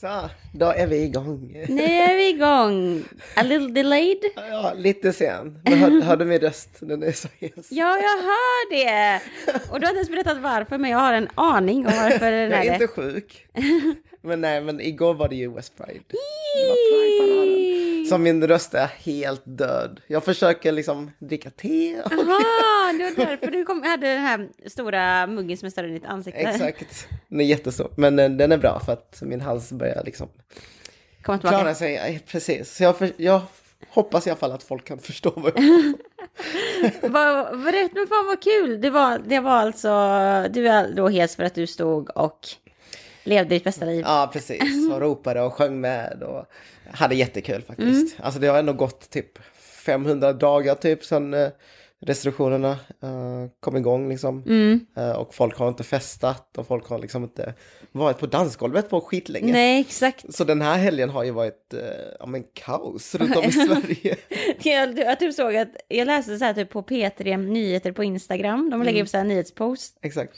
Så, då är vi igång. Nu är vi igång. A little delayed. Ja, lite sen. Men hör, hörde min röst? Den är så hes. Ja, jag hör det. Och du har inte ens berättat varför, men jag har en aning om varför den Jag är är inte sjuk. Men nej, men igår var det ju US Pride. Det var Pride-paraden. Så min röst är helt död. Jag försöker liksom dricka te. Och... Jaha, det var därför du kom, hade den här stora muggen som är större än ditt ansikte. Exakt. Den är jättestor. Men eh, den är bra för att min hals börjar liksom Komma tillbaka. klara sig. Precis. Så jag, för, jag hoppas i alla fall att folk kan förstå vad jag Vad- men fan vad kul. Det var, det var alltså, du är då hes för att du stod och levde ditt bästa liv. Ja, precis. Och ropade och sjöng med och hade jättekul faktiskt. Mm. Alltså det har ändå gått typ 500 dagar typ sedan eh, restriktionerna eh, kom igång liksom. Mm. Eh, och folk har inte festat och folk har liksom inte varit på dansgolvet på skitlänge. Nej, exakt. Så den här helgen har ju varit ja, men kaos runt om i Sverige. Jag, jag typ såg att, jag läste så här typ på P3 Nyheter på Instagram. De lägger upp så här nyhetspost. Exakt.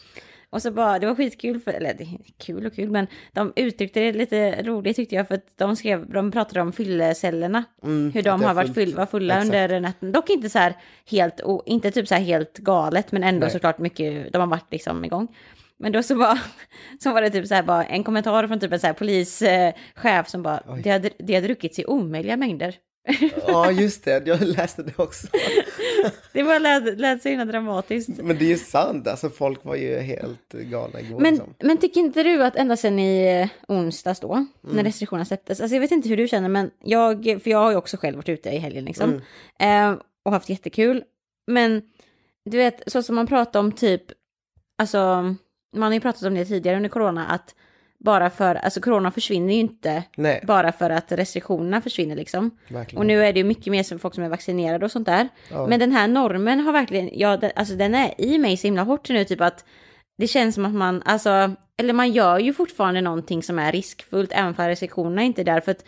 Och så bara, det var skitkul, för, eller det kul och kul, men de uttryckte det lite roligt tyckte jag, för att de skrev, de pratade om fyllecellerna. hur Mm, att de har varit full, var fulla Exakt. under natten. Dock inte så här helt, o, inte typ så här helt galet, men ändå Nej. såklart mycket, de har varit liksom igång. Men då så, bara, så var det typ så här bara en kommentar från typ en så här polischef som bara, det har, det har druckits i omöjliga mängder. Ja, just det. Jag läste det också. Det var lät, lät så himla dramatiskt. Men det är ju sant. Alltså folk var ju helt galna igår. Men, liksom. men tycker inte du att ända sedan i eh, onsdags då, Mm. när restriktionerna släpptes, alltså jag vet inte hur du känner, men jag, för jag har ju också själv varit ute i helgen liksom, Mm. eh, och haft jättekul, men du vet, så som man pratar om typ, alltså, man har ju pratat om det tidigare under corona, att bara för, alltså corona försvinner ju inte Nej, bara för att restriktionerna försvinner liksom. verkligen. Och nu är det ju mycket mer som folk som är vaccinerade och sånt där. Ja. Men den här normen har verkligen, ja, den, alltså den är i mig så himla hårt nu, typ att det känns som att man, alltså, eller man gör ju fortfarande någonting som är riskfullt, även för restriktionerna är inte där, för att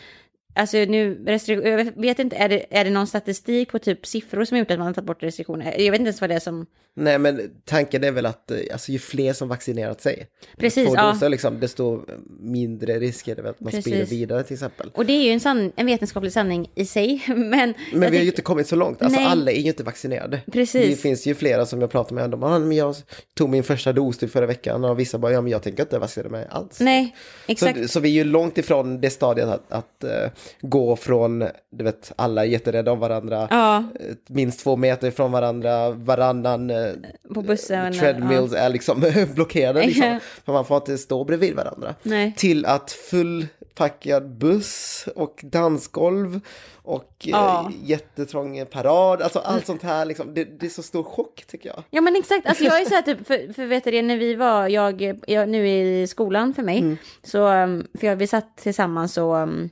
Alltså nu, jag vet- inte, är det, är det någon statistik på typ siffror som har gjort att man har tagit bort restriktioner? Jag vet inte ens vad det är som... Nej, men tanken är väl att eh, alltså, ju fler som vaccinerat sig, Precis, två ja. doser, liksom, desto mindre risk är det att man Precis. sprider vidare till exempel. Och det är ju en, sann, en vetenskaplig sanning i sig, men... Men vi har ju inte kommit så långt, alltså Nej. alla är ju inte vaccinerade. Precis. Det finns ju flera som jag pratar med, de bara, "Ah, men jag tog min första dos typ förra veckan och vissa bara, ja men jag tänker inte vaccinera mig alls. Nej, exakt. Så, så vi är ju långt ifrån det stadiet att, att eh, gå från, du vet, alla är jätterädda om varandra, Ja, eh, minst två meter ifrån varandra, varannan eh, på bussen. treadmills är liksom blockerade, Ja. liksom, för man får inte stå bredvid varandra. Nej. Till att fullpackad buss och dansgolv och Ja. eh, jättetrång parad, alltså allt sånt här, liksom, det, det är så stor chock tycker jag. Ja men exakt, alltså jag är så här typ, för, för vet du det, när vi var, jag, jag nu i skolan för mig, så, um, för jag, vi satt tillsammans och um,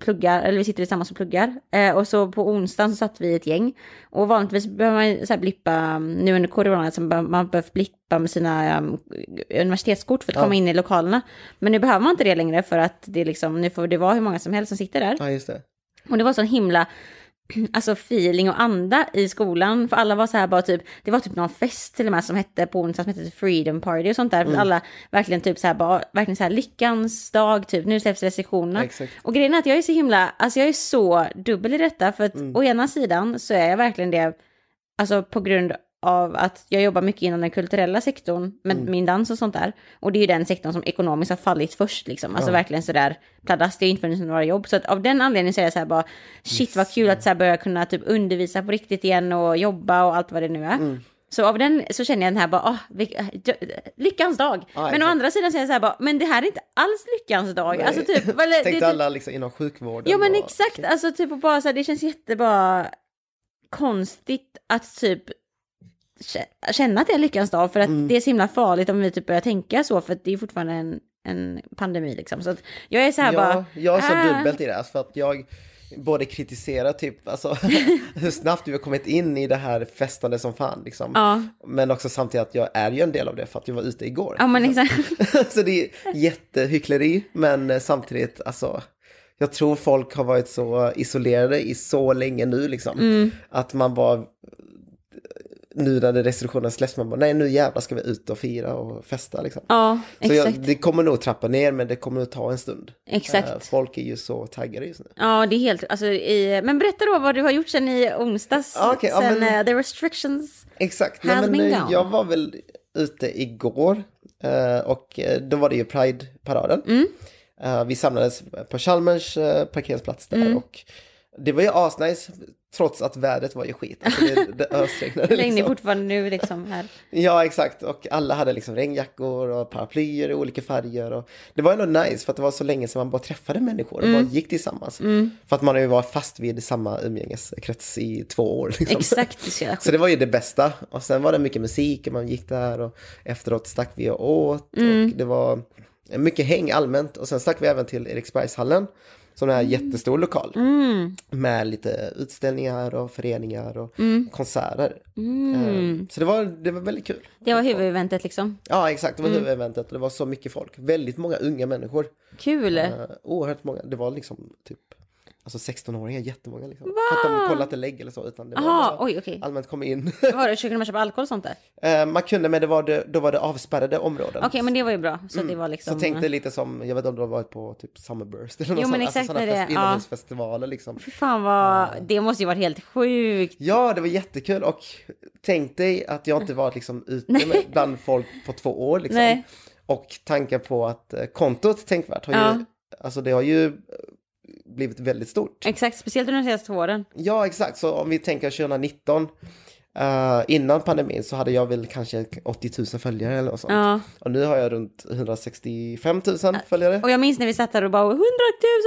pluggar, eller vi sitter tillsammans och pluggar, eh, och så på onsdagen så satt vi ett gäng, och vanligtvis behöver man så här blippa, nu under corona, så behöver man behövt blippa med sina um, universitetskort för att Ja. komma in i lokalerna, men nu behöver man inte det längre för att det liksom, nu får det vara hur många som helst som sitter där. Ja, just det. Och det var sån himla alltså feeling och anda i skolan. För alla var så här bara typ, det var typ någon fest till och med som hette på onsdag som hette typ Freedom Party och sånt där. För alla verkligen typ så här bara, verkligen så här lyckans dag typ, nu släpps restriktionerna. Exakt. Och grejen är att jag är så himla, alltså jag är så dubbel i detta. För att å ena sidan så är jag verkligen det, alltså på grund av att jag jobbar mycket inom den kulturella sektorn med min dans och sånt där. Och det är ju den sektorn som ekonomiskt har fallit först liksom. Alltså Ja. verkligen sådär pladask, det har inte funnits några jobb. Så att av den anledningen så är jag så här bara, shit vad kul att så här börja kunna typ undervisa på riktigt igen och jobba och allt vad det nu är. Mm. Så av den så känner jag den här bara, vilk- lyckans dag. Ja, men å exakt. andra sidan säger jag så här bara, men det här är inte alls lyckans dag. Nej. Alltså typ, eller, Tänkte det, alla liksom inom sjukvården. Ja men och- exakt, alltså typ och bara så här, det känns jättebara konstigt att typ känna att det är lyckans dag för att Mm. det är så himla farligt om vi typ börjar tänka så för att det är fortfarande en, en pandemi liksom. Så jag är så här ja, bara, jag är så ah. dubbelt i det, för att jag både kritiserar typ, alltså hur snabbt vi har kommit in i det här festande som fan liksom. ja, Men också samtidigt att jag är ju en del av det för att jag var ute igår. ja men exakt. så det är jättehyckleri, men samtidigt, alltså, jag tror folk har varit så isolerade i så länge nu liksom. Mm. Att man bara nu när restriktionerna släpps, man bara nej nu jävlar ska vi ut och fira och festa liksom. Ja, Så jag, exakt. det kommer nog trappa ner men det kommer nog ta en stund. Exakt. Eh, folk är ju så taggade just nu. Ja, det är helt, alltså i, men berätta då vad du har gjort sen i onsdags. Ja, okej, ja, sen men- eh, the restrictions. Exakt. Nej, men, been eh, jag var väl ute igår och då var det ju Pride-paraden. Mm. Vi samlades på Chalmers parkeringsplats där Mm. och det var ju asnice trots att vädret var ju skit. Alltså det, det ösregnade Det liksom. fortfarande nu liksom här. Ja, exakt. Och alla hade liksom regnjackor och paraplyer i olika färger. Och det var ändå nice för att det var så länge sedan man bara träffade människor och Mm. bara gick tillsammans. För att man har ju varit fast vid samma umgängeskrets i två år. Liksom. Exakt, det Så det var ju det bästa. Och sen var det mycket musik och man gick där och efteråt stack vi och åt. Mm. Och det var mycket häng allmänt. Och sen stack vi även till Eriksbergshallen. Som är en jättestor lokal. Mm. Med lite utställningar och föreningar och konserter. Mm. Eh, Så det var, det var väldigt kul. Det var huvudeventet liksom. Ja, exakt. Det Mm. var huvudeventet och det var så mycket folk. Väldigt många unga människor. Kul. Uh, oerhört många. Det var liksom typ Alltså 16-åringar, jättemånga liksom. För att de kollade inte lägg eller så, utan det var bara oj okej. allmänt kom in. Var det, kunde man köpa alkohol och sånt där? Eh, man kunde, men det var det, då var det avspärrade områden. Okej, men det var ju bra. Så det var Så liksom... tänk dig lite som, jag vet inte om du har varit på typ Summerburst eller något Jo, men sånt. exakt sådana när det- fest, ja. inomhusfestivaler liksom. Fy fan vad... Det måste ju varit helt sjukt. Ja, det var jättekul och tänk dig att jag inte varit liksom ute med, bland folk på två år liksom. Nej. Och tankar på att eh, kontot Tänkvärt har ju, Ja. alltså det har ju blivit väldigt stort. Exakt, speciellt under de senaste två åren. Ja, exakt. Så om vi tänker 2019, eh, innan pandemin så hade jag väl kanske 80 000 följare eller något sånt. Ja. Och nu har jag runt 165 000 följare. Och jag minns när vi satt där och bara 100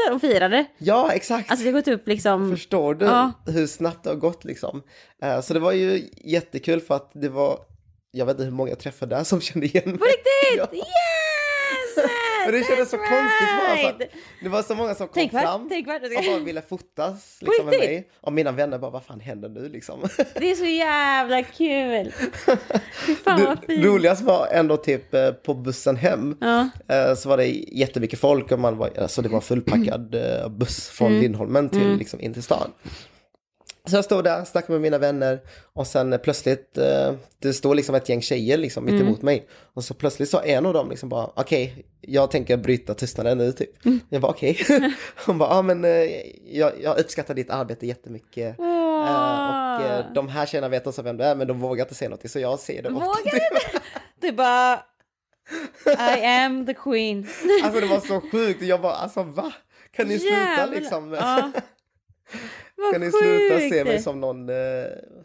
000 och firade. Ja, exakt. Alltså det har gått upp liksom... Förstår du Ja. hur snabbt det har gått liksom? Eh, så det var ju jättekul för att det var, jag vet inte hur många jag träffade där som kände igen mig. På riktigt! Ja. Yes! Men det kändes så That's konstigt bara för right. det var så många som kom Tänkvärt, fram och bara ville fotas liksom, med mig. Och mina vänner bara, vad fan händer nu liksom? Det är så jävla kul. Fy fan vad fint. roligast var ändå typ eh, på bussen hem. Ja. eh, Så var det jättemycket folk och man var, alltså det var fullpackad eh, buss från Mm. Lindholmen till, liksom, in till stan. Så jag stod där, snackade med mina vänner och sen plötsligt, eh, det stod liksom ett gäng tjejer liksom mitt Mm. emot mig. Och så plötsligt sa en av dem liksom bara, okej, jag tänker bryta tystnaden nu typ. Mm. Jag bara okej. Hon bara, ja men eh, jag, jag uppskattar ditt arbete jättemycket. Eh, och eh, de här tjejerna vet också vem du är men de vågar inte säga något så jag ser det. Vågar inte? Du bara... I am the queen. Alltså det var så sjukt, jag bara alltså va? Kan ni sluta Jävlar. liksom? Ja. Vad Kan ni sluta se mig som någon, eh,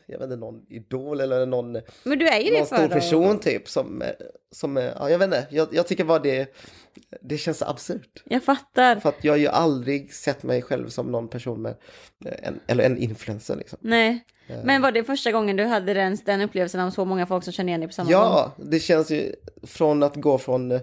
jag vet inte, någon idol eller någon, Men du är ju någon stor person typ som, eh, som eh, ja jag vet inte, jag, jag tycker bara det, det känns absurt. Jag fattar. För att jag har ju aldrig sett mig själv som någon person med, en, eller en influencer liksom. Nej. Men var det första gången du hade den, den upplevelsen av så många folk som känner igen dig på samma gång? Ja, det känns ju från att gå från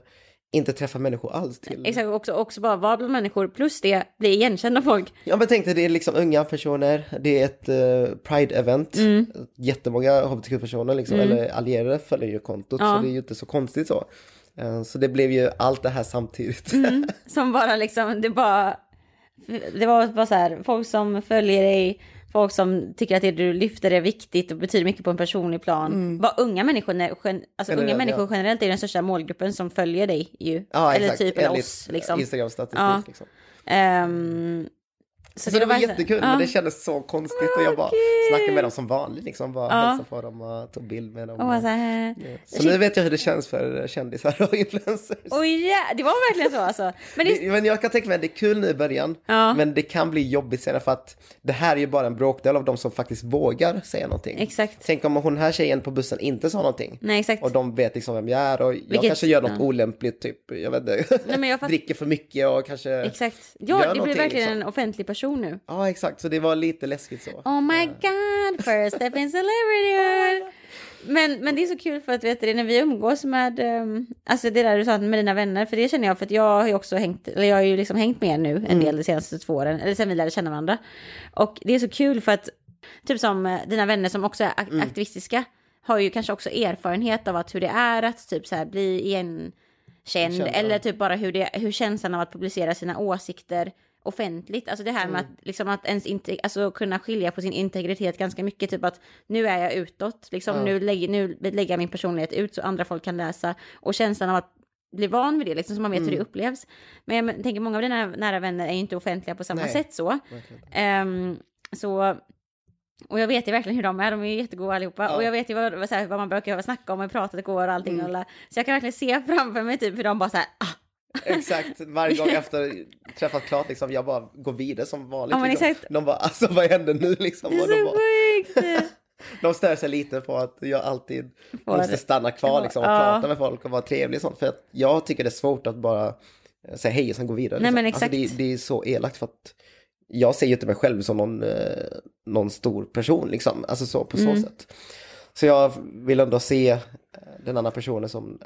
inte träffa människor alls till... Exakt, också, också bara vara bland människor, plus det, bli igenkänd av folk. Ja men tänk dig, det är liksom unga personer, det är ett uh, Pride-event, Mm. jättemånga hbtq-personer liksom, eller allierade följer ju kontot, Ja. så det är ju inte så konstigt så. Eh, så det blev ju allt det här samtidigt. Mm. Som bara liksom, det bara... Det var bara så här, folk som följer dig, folk som tycker att det du lyfter är viktigt och betyder mycket på en personlig plan. Bara unga människor, gen- alltså unga människor ja. generellt är den största målgruppen som följer dig ju. ja, eller exakt, typ eller oss liksom. Instagram-statistik Ja. liksom. Ehm, Så, det, var bara så- jättekul, ja. men det kändes så konstigt och jag bara Okej. snackade med dem som vanligt liksom, bara Ja. hälsade på dem och tog bild med dem. Och bara så här, Så nu vet jag hur det känns för kändisar och influencers. oj ja, det var verkligen så alltså. Men det, Det, men jag kan tänka mig att det är kul nu i början, Ja. men det kan bli jobbigt senare för att det här är ju bara en bråkdel av de som faktiskt vågar säga någonting. exakt. Tänk om hon här tjejen på bussen inte sa någonting. Nej exakt. Och de vet liksom vem jag är och jag Vilket- kanske gör något ja. olämpligt, typ, jag vet inte, Nej, men jag fatt- dricker för mycket och kanske... Exakt. Gör Ja, det blir verkligen liksom. en offentlig person nu. Ja, exakt, så det var lite läskigt så. Oh my god, first step in celebrity. Men, men det är så kul för att vet du, när vi umgås med, um, alltså det där du sa med dina vänner, för det känner jag för att jag har ju också hängt, eller jag har ju liksom hängt med nu en del de senaste två åren, eller sen vi lärde känna varandra. Och det är så kul för att, typ som eh, dina vänner som också är ak- aktivistiska, har ju kanske också erfarenhet av att hur det är att typ så här bli igenkänd, Känd, ja. eller typ bara hur, det, hur känslan av att publicera sina åsikter offentligt. Alltså det här Mm. med att, liksom att ens inte, alltså kunna skilja på sin integritet ganska mycket. Typ att nu är jag utåt, liksom Ja. nu, lägger, nu lägger jag min personlighet ut så andra folk kan läsa. Och känslan av att bli van vid det, liksom, så man vet hur Mm. det upplevs. Men jag tänker många av dina nära vänner är ju inte offentliga på samma Nej. sätt så. Ehm, så, och jag vet ju verkligen hur de är, de är ju jättegoda allihopa. Ja. Och jag vet ju vad, vad, så här, vad man brukar snacka om i pratet igår och allting. Mm. Och så jag kan verkligen se framför mig typ hur de bara så här, ah, Exakt, varje gång efter träffat klart liksom, jag bara går vidare som vanligt. Ja, liksom. exakt. De bara, alltså vad händer nu liksom? det är Och de, så bara, sjukt! de stör sig lite på att jag alltid Får måste det. stanna kvar liksom, och Ja. prata med folk och vara trevlig och sånt. För att jag tycker det är svårt att bara säga hej och sen gå vidare. Nej, liksom. men exakt. Alltså, det, det är så elakt för att jag ser ju inte mig själv som någon, eh, någon stor person liksom, alltså så på så Mm. sätt. Så jag vill ändå se den andra personen som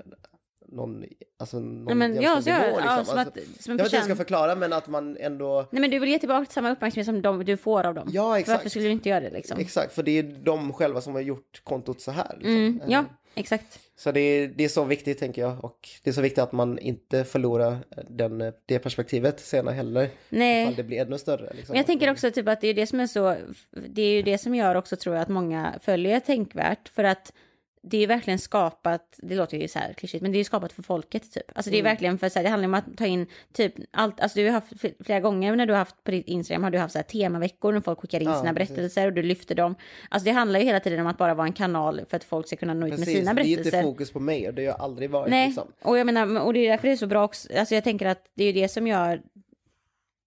någon, alltså någon Nej, men ja, så nivå, ja, liksom. som, Alltså, att, som jag vet inte hur jag ska förklara men att man ändå, Nej men du vill ge tillbaka samma uppmärksamhet som de, du får av dem. ja exakt. Varför skulle du inte göra det liksom? Exakt, för det är de själva som har gjort kontot så här. Liksom. Mm, Eh, ja, exakt. Så det är, det är så viktigt tänker jag och det är så viktigt att man inte förlorar den, det perspektivet senare heller. Nej. Ifall det blir ännu större. Liksom. Men jag tänker också typ att det är det som är så, det är ju det som gör också tror jag att många följer tänkvärt. För att det är ju verkligen skapat, det låter ju så här klyschigt, men det är ju skapat för folket typ. Alltså det är verkligen för så här, det handlar om att ta in typ allt, alltså du har haft fl- flera gånger när du har haft på ditt Instagram har du haft så här temaveckor när folk skickar in Ja, sina berättelser och du lyfter dem. Alltså det handlar ju hela tiden om att bara vara en kanal för att folk ska kunna nå ut med sina det är berättelser. inte fokus på mig och det har jag aldrig varit. Nej, Liksom. och jag menar, och det är därför det är så bra också, alltså jag tänker att det är ju det som gör,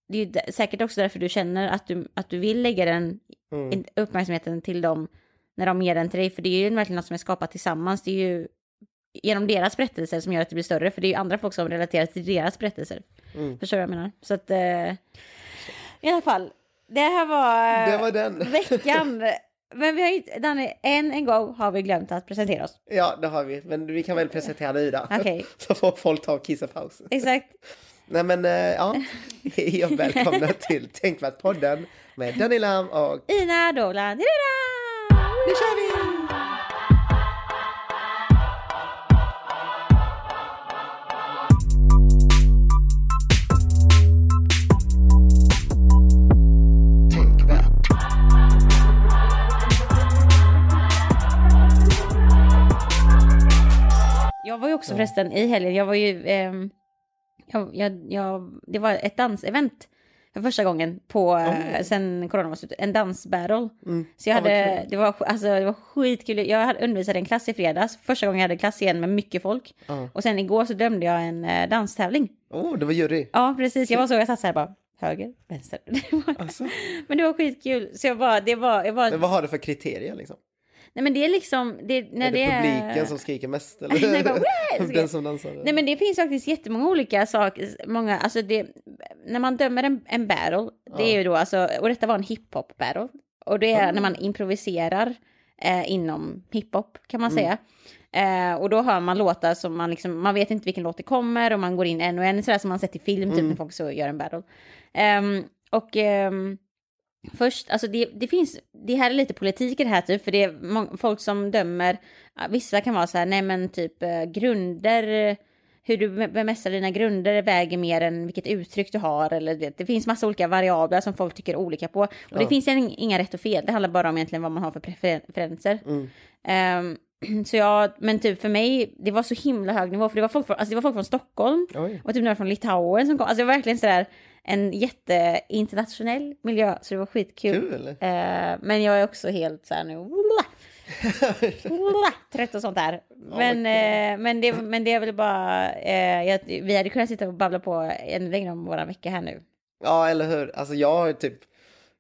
det är säkert också därför du känner att du, att du vill lägga den Mm. uppmärksamheten till dem när de ger den till dig, för det är ju verkligen något som är skapat tillsammans, det är ju genom deras berättelser som gör att det blir större, för det är ju andra folk som relaterar till deras berättelser. Mm. Förstår du vad jag menar? Så att, eh, i alla fall, det här var, Det var den. veckan. Men vi har ju, Danny, än en gång har vi glömt att presentera oss. Ja, det har vi. Men vi kan väl presentera dig då. Okej. Så får folk ta och kissa paus. Exakt. Nej men eh, ja, hej och välkomna till Tänkvärt-podden med Danny Lam och Ina Dola. Nu kör vi! Jag var ju också förresten i helgen, jag var ju, ehm, jag, jag, jag, det var ett dansevent för första gången på, eh, sen corona var slut, en dansbattle. Så jag hade, kul. det var, alltså, det var skitkul, jag hade undervisat en klass i fredags, första gången jag hade klass igen med mycket folk. Ja. Och sen igår så dömde jag en eh, danstävling. Åh, det var jury. Ja, precis, jag var så, jag satt så här bara, höger, vänster. Det var- Alltså, Men det var skitkul, så jag bara, det var, jag bara, men vad har du för kriterier liksom? Nej men det är liksom, det, när är det, det är... publiken som skriker mest eller? Nej, bara! Den som dansar? Nej men det finns faktiskt jättemånga olika saker, många, alltså det, när man dömer en, en battle, det är ju då alltså, och detta var en hiphop battle, och det är när man improviserar eh, inom hiphop kan man säga. Eh, och då hör man låtar som man liksom, man vet inte vilken låt det kommer och man går in en och en, sådär som man sett i film typ när folk så gör en battle. Ehm, och ehm, Först, alltså det, det finns, det här är lite politik i det här typ, för det är folk som dömer, vissa kan vara så här, nej men typ eh, grunder, hur du be- bemästrar dina grunder väger mer än vilket uttryck du har, eller det, det finns massa olika variabler som folk tycker olika på. Och det Ja. finns ing- inga rätt och fel, det handlar bara om egentligen vad man har för prefer- preferenser. Mm. Ehm, så jag, men typ för mig, det var så himla hög nivå, för det var folk från, alltså det var folk från Stockholm, Oj. och typ några från Litauen som kom. Alltså det var verkligen sådär en jätteinternationell miljö, så det var skitkul. Kul. Eh, men jag är också helt såhär nu, trött och sånt där. Men, eh, men, det, men det är väl bara, eh, jag, vi hade kunnat sitta och babbla på ännu längre om våra vecka här nu. Ja, eller hur? Alltså jag har ju typ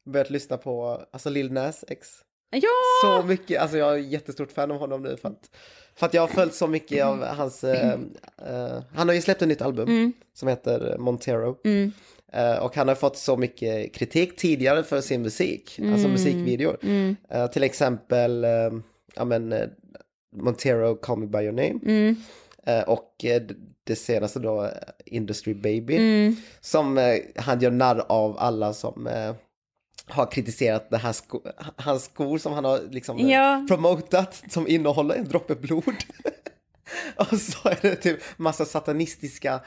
börjat lyssna på alltså Lil Nas X. Ja! Så mycket, alltså jag är jättestort fan av honom nu för att, för att jag har följt så mycket av hans, eh, eh, han har ju släppt ett nytt album som heter Montero. Mm. Eh, och han har fått så mycket kritik tidigare för sin musik, alltså musikvideor. Mm. Eh, till exempel, eh, ja men, Montero Call Me By Your Name. Mm. Och det senaste då, Industry Baby. Mm. Som han gör narr av alla som har kritiserat det här sko hans skor som han har liksom Ja. promotat som innehåller en droppe blod. och så är det typ massa satanistiska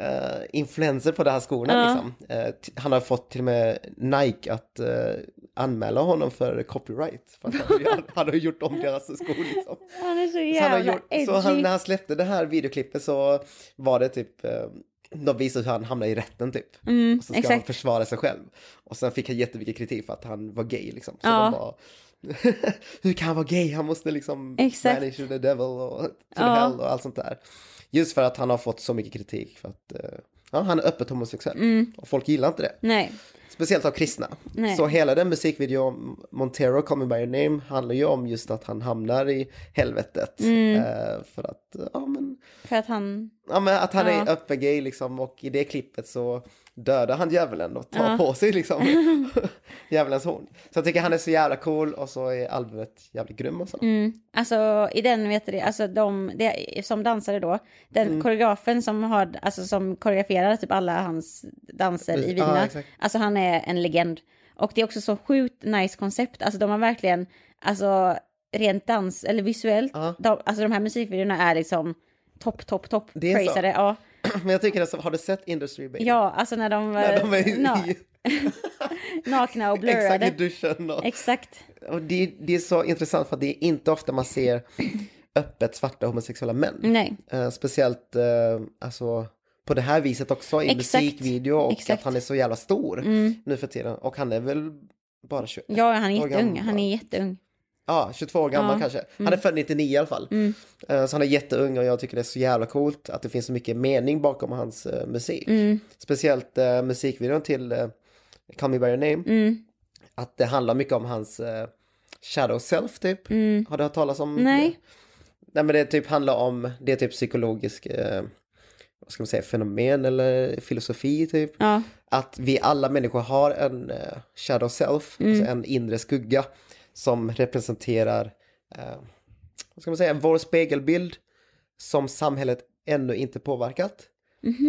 eh, influenser på de här skorna. Ja. Liksom. T- han har fått till och med Nike att eh, anmäla honom för copyright. För att han, han, han har gjort om deras skor liksom. Han är så Så, han jävla har gjort, edgy. så han, när han släppte det här videoklippet så var det typ, de visade hur han hamnade i rätten typ. Mm, och så ska han exakt. försvara sig själv. Och sen fick han jättemycket kritik för att han var gay liksom. Så Ja. de bara, hur kan han vara gay? Han måste liksom Exakt. banish the devil och to Ja. hell och allt sånt där. Just för att han har fått så mycket kritik för att eh, ja, han är öppet homosexuell. Och folk gillar inte det. Nej. Speciellt av kristna. Mm. Nej. Så hela den musikvideon, Montero, Call Me By Your Name, handlar ju om just att han hamnar i helvetet. Mm. Eh, för att, ja men, För att han... ja, men att han Ja. är öppen gay liksom och i det klippet så dödar han djävulen och tar Ja. på sig liksom djävulens horn. Så jag tycker han är så jävla cool och så är albumet jävligt grym och så. Mm. Alltså i den vet du alltså de det, som dansare då, den Mm. koreografen som har, alltså som koreograferar typ alla hans danser i Ja, videorna. exakt. alltså han är en legend. Och det är också så sjukt nice koncept, alltså de har verkligen, alltså rent dans, eller visuellt, Ja. de, alltså de här musikvideorna är liksom topp, topp, topp, praisade. Ja. Men jag tycker att, har du sett Industry Baby? ja, alltså när de, När de är na, nakna och exakt i blurrade. duschen och, Exakt. och det, det är så intressant för att det är inte ofta man ser öppet svarta homosexuella män. Nej. Eh, speciellt eh, alltså, på det här viset också i Exakt. musikvideo och Exakt. att han är så jävla stor Mm. nu för tiden. Och han är väl bara 21, Ja, han är jätteung. Han är jätteung. Ja, 22 år gammal Ja. kanske. Han är född 99 i alla fall. Mm. Eh, så han är jätteung och jag tycker det är så jävla coolt att det finns så mycket mening bakom hans eh, musik. Mm. Speciellt uh, musikvideon till uh, Call Me By Your Name. Mm. Att det handlar mycket om hans shadow self typ. Mm. Har du hört talas om Nej. det? Nej men det typ handlar om, det är typ psykologisk, vad ska man säga, fenomen eller filosofi typ. Ja. Att vi alla människor har en shadow self, Mm. alltså en inre skugga som representerar, eh, vad ska man säga, vår spegelbild som samhället ännu inte påverkat.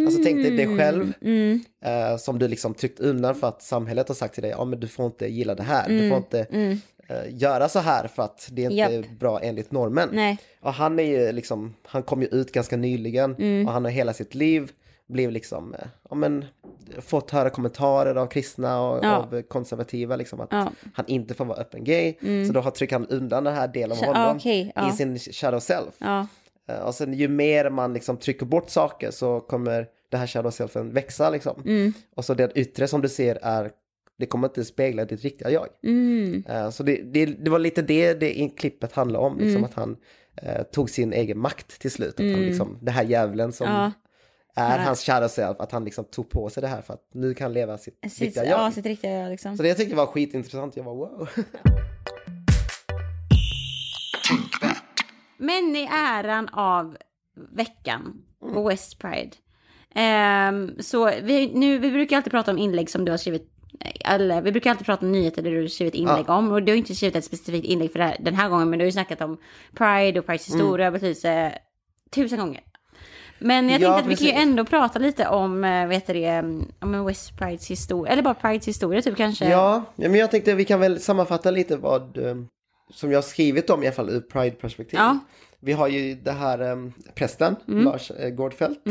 Alltså tänk dig dig själv Mm. eh, som du liksom tryckt undan för att samhället har sagt till dig, ja men du får inte gilla det här, du får inte Mm. eh, göra så här för att det är inte Japp. bra enligt normen. Nej. Och han är ju liksom, han kom ju ut ganska nyligen Mm. och han har hela sitt liv blivit liksom, eh, ja men, fått höra kommentarer av kristna och Ja. av konservativa liksom att Ja. han inte får vara öppen gay. Så då har tryckt han undan den här delen av honom okej, ja. i sin shadow self. Eh, Och sen ju mer man liksom trycker bort saker så kommer det här shadow selfen växa liksom. Mm. Och så det yttre som du ser är, det kommer inte spegla ditt riktiga jag. Mm. Eh, Så det, det, det var lite det det klippet handlade om, liksom att han eh, tog sin egen makt till slut. Att han liksom, det här djävulen som Ja. Är hans shadow self, att han liksom tog på sig det här för att nu kan han leva sitt Sitt, riktiga jag. ja, sitt riktiga jag liksom. Så det jag tyckte var skitintressant, jag var wow. Men i äran av veckan och West Pride. ehm, så vi, nu, vi brukar alltid prata om inlägg som du har skrivit. Eller, vi brukar alltid prata om nyheter där du har skrivit inlägg om. Och du har inte skrivit ett specifikt inlägg för här, den här gången. Men du har ju snackat om Pride och Prides historia och betydelse tusen gånger. Men jag Ja, tänkte att vi kan ju ändå prata lite om, eh, vet du det, om West Prides historia. Eller bara Prides historia typ kanske. Ja, ja, men jag tänkte vi kan väl sammanfatta lite vad eh, som jag har skrivit om i alla fall ur Pride-perspektiv. Ja. Vi har ju det här um, prästen, Lars eh, Gårdfeldt.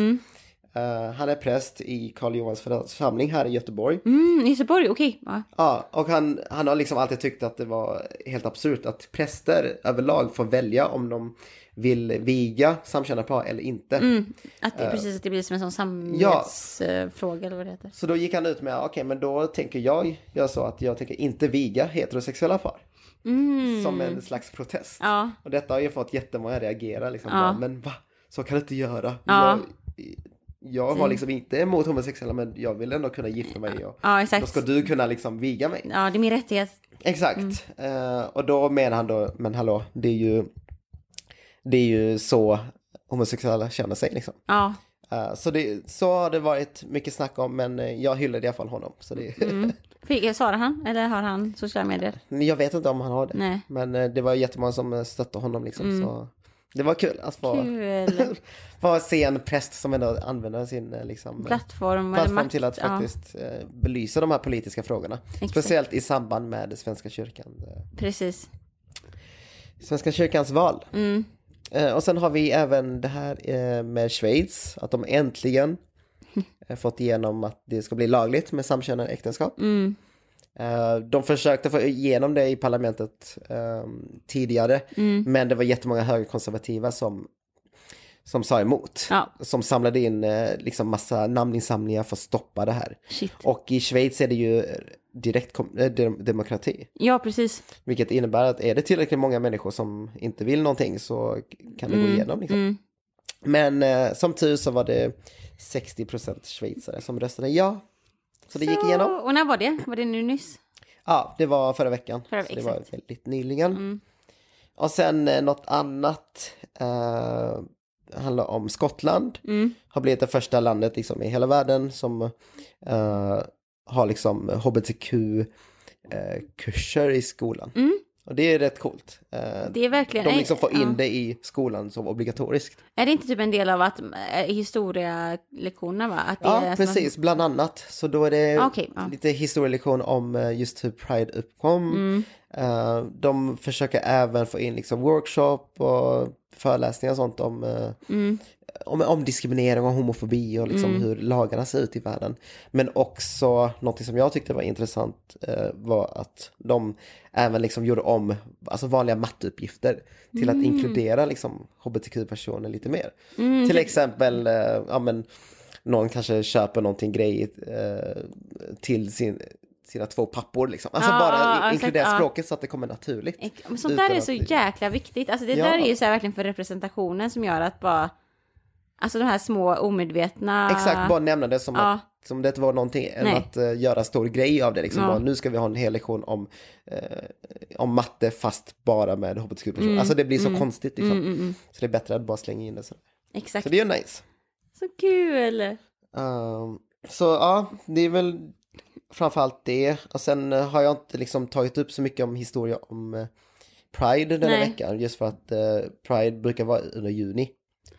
Eh, han är präst i Karl Johans församling här i Göteborg. Mm, Göteborg, okej. Ja. Ja, och han, han har liksom alltid tyckt att det var helt absurt att präster överlag får välja om de vill viga samkönade par eller inte. Mm, att det, precis, att det blir som en sån samvetsfråga eller vad det heter. Så då gick han ut med, okej men då tänker jag göra så att jag tänker inte viga heterosexuella par. Mm. Som en slags protest. Ja. Och detta har ju fått jättemånga reagera liksom. Ja. Men va? Så kan du inte göra. Ja. Jag, jag har liksom inte emot homosexuella men jag vill ändå kunna gifta mig och Ja, då ska du kunna liksom viga mig. Ja, det är min rättighet. Exakt. Eh, och då menar han då, men hallå, det är ju, det är ju så homosexuella känner sig liksom. Ja. Eh, så, det, så har det varit mycket snack om, men eh, jag hyllade i alla fall honom. Så det, Mm. Fick, svarar han? Eller har han sociala medier? Jag vet inte om han har det. Nej. Men eh, det var jättemånga som eh, stöttade honom liksom. Så det var kul att få, Kul. få se en präst som ändå använder sin eh, liksom, Plattform plattform makt. till att ja. faktiskt eh, belysa de här politiska frågorna. Speciellt i samband med Svenska kyrkan. eh, Precis. Svenska kyrkans val. Mm. Eh, och sen har vi även det här eh, med Schweiz, att de äntligen eh, fått igenom att det ska bli lagligt med samkönade äktenskap. Mm. De försökte få igenom det i parlamentet eh, tidigare, Mm. men det var jättemånga högerkonservativa som, som sa emot. Ja. Som samlade in liksom massa namninsamlingar för att stoppa det här. Shit. Och i Schweiz är det ju direkt eh, dem- demokrati. Ja, precis. Vilket innebär att är det tillräckligt många människor som inte vill någonting så kan det gå igenom. Liksom. Mm. Men eh, som tur så var det 60% schweizare som röstade ja. Så det gick igenom. Och när var det? Var det nu nyss? Ja, det var förra veckan. Förra- så det var väldigt nyligen. Mm. Och sen eh, något annat eh, handlar om Skottland. Mm. Har blivit det första landet liksom, i hela världen som eh, har liksom hbtq-kurser i skolan. Mm. Och det är rätt coolt. Eh, Det är verkligen... de liksom får in ja. det i skolan som obligatoriskt. Är det inte typ en del av att äh, historielektionerna va? Att Ja, är som precis, bland annat. Så då är det Ah, okej, ja. lite historielektion om eh, just hur Pride uppkom. Mm. Eh, de försöker även få in liksom workshop och föreläsningar och sånt om, eh, Mm. om, om diskriminering och homofobi och liksom hur lagarna ser ut i världen. Men också något som jag tyckte var intressant eh, var att de även liksom gjorde om alltså vanliga matteuppgifter till att inkludera liksom hbtq-personer lite mer. Mm. Till exempel, eh, ja men någon kanske köper någonting grej eh, till sin, sina två pappor liksom. Alltså Ja, bara ja, inkludera ja. språket så att det kommer naturligt. Men sånt där är så jäkla viktigt. Alltså det Ja. där är ju så här verkligen för representationen som gör att bara... Alltså de här små omedvetna... Exakt, bara nämna det som, att, som det inte var någonting än Nej. att eh, göra stor grej av det. Liksom. Ja. Bara, nu ska vi ha en hel lektion om, eh, om matte fast bara med hbtq-personer. Alltså det blir så konstigt liksom. Mm, mm, mm. Så det är bättre att bara slänga in det. Så, Exakt. så det är ju nice. Så kul! Ehm, så ja, det är väl framförallt det. Och sen eh, har jag inte liksom tagit upp så mycket om historia om eh, Pride denna Nej. veckan. Just för att eh, Pride brukar vara under juni.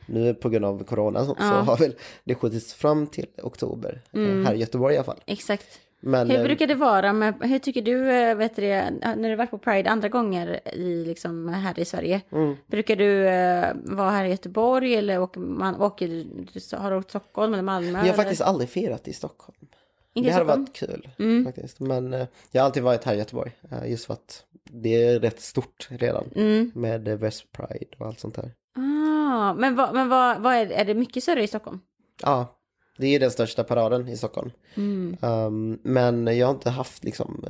Nu på grund av corona så Ja. har väl det skjutits fram till oktober. eh, Här i Göteborg i alla fall. Exakt. Men Hur brukar det vara med, hur tycker du, vet du när du varit på Pride andra gånger i, liksom, här i Sverige? Mm. Brukar du eh, vara här i Göteborg eller åker man, åker, du- har du åkt Stockholm eller Malmö? jag har eller? faktiskt aldrig firat i Stockholm. Inte det hade varit kul Mm. faktiskt. Men eh, jag har alltid varit här i Göteborg. eh, just för att det är rätt stort redan. Mm. Med eh, West Pride och allt sånt där. Ah, men vad, men vad, vad är, är det mycket större i Stockholm? Ja, det är den största paraden i Stockholm. Mm. Um, men jag har inte haft liksom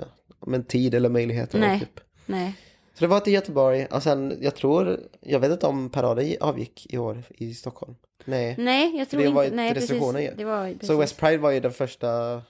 men tid eller möjligheter. Nej. Typ. Nej. Så det var till Göteborg och sen jag tror, jag vet inte om paraden avgick i år i Stockholm. Nej. Nej, jag tror det var inte. Nej, precis. restriktioner ju. Det var, precis. Så West Pride var ju den första,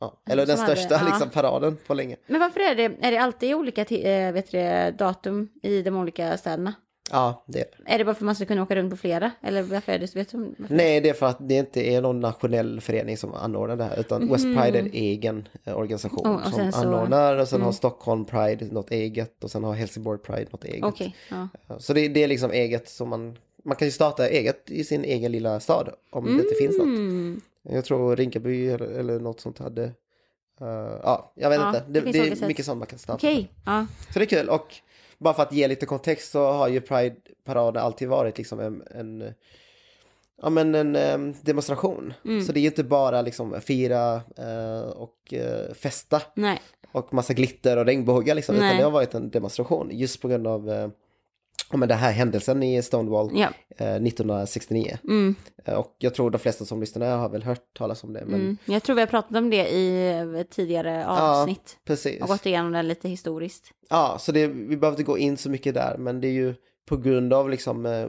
ja, eller den Som hade- största ja. liksom paraden på länge. Men varför är det, är det alltid olika eh, vet du, datum i de olika städerna? Ja, det är det. Är det bara för att man ska kunna åka runt på flera? Eller varför är det? Vet du? varför? Nej, det är för att det inte är någon nationell förening som anordnar det här, utan West Pride är en egen eh, organisation Oh, som så- Mm. anordnar och sen har Stockholm Pride något eget och sen har Helsingborg Pride något eget. Okej, ja. Så det, det är liksom eget som man, man kan ju starta eget i sin egen lilla stad om det inte finns något. Jag tror Rinkeby eller, eller något sånt hade, eh, ja, jag vet Ja, inte. det Det, det är sätt. mycket sånt man kan starta. Okej, ja. Så det är kul och bara för att ge lite kontext så har ju Pride-parader alltid varit liksom en, en Ja men en em, demonstration. Mm. Så det är ju inte bara liksom fira eh, och eh, festa Nej. och massa glitter och regnbågar liksom. Utan Nej. det har varit en demonstration just på grund av men den här händelsen i Stonewall Ja. eh, 1969. Mm, Eh, Och jag tror de flesta som lyssnar har väl hört talas om det. Men mm. Jag tror vi har pratat om det i ett tidigare avsnitt. precis. Och gått igenom det lite historiskt. Ja, så det, vi behöver inte gå in så mycket där, men det är ju på grund av liksom eh,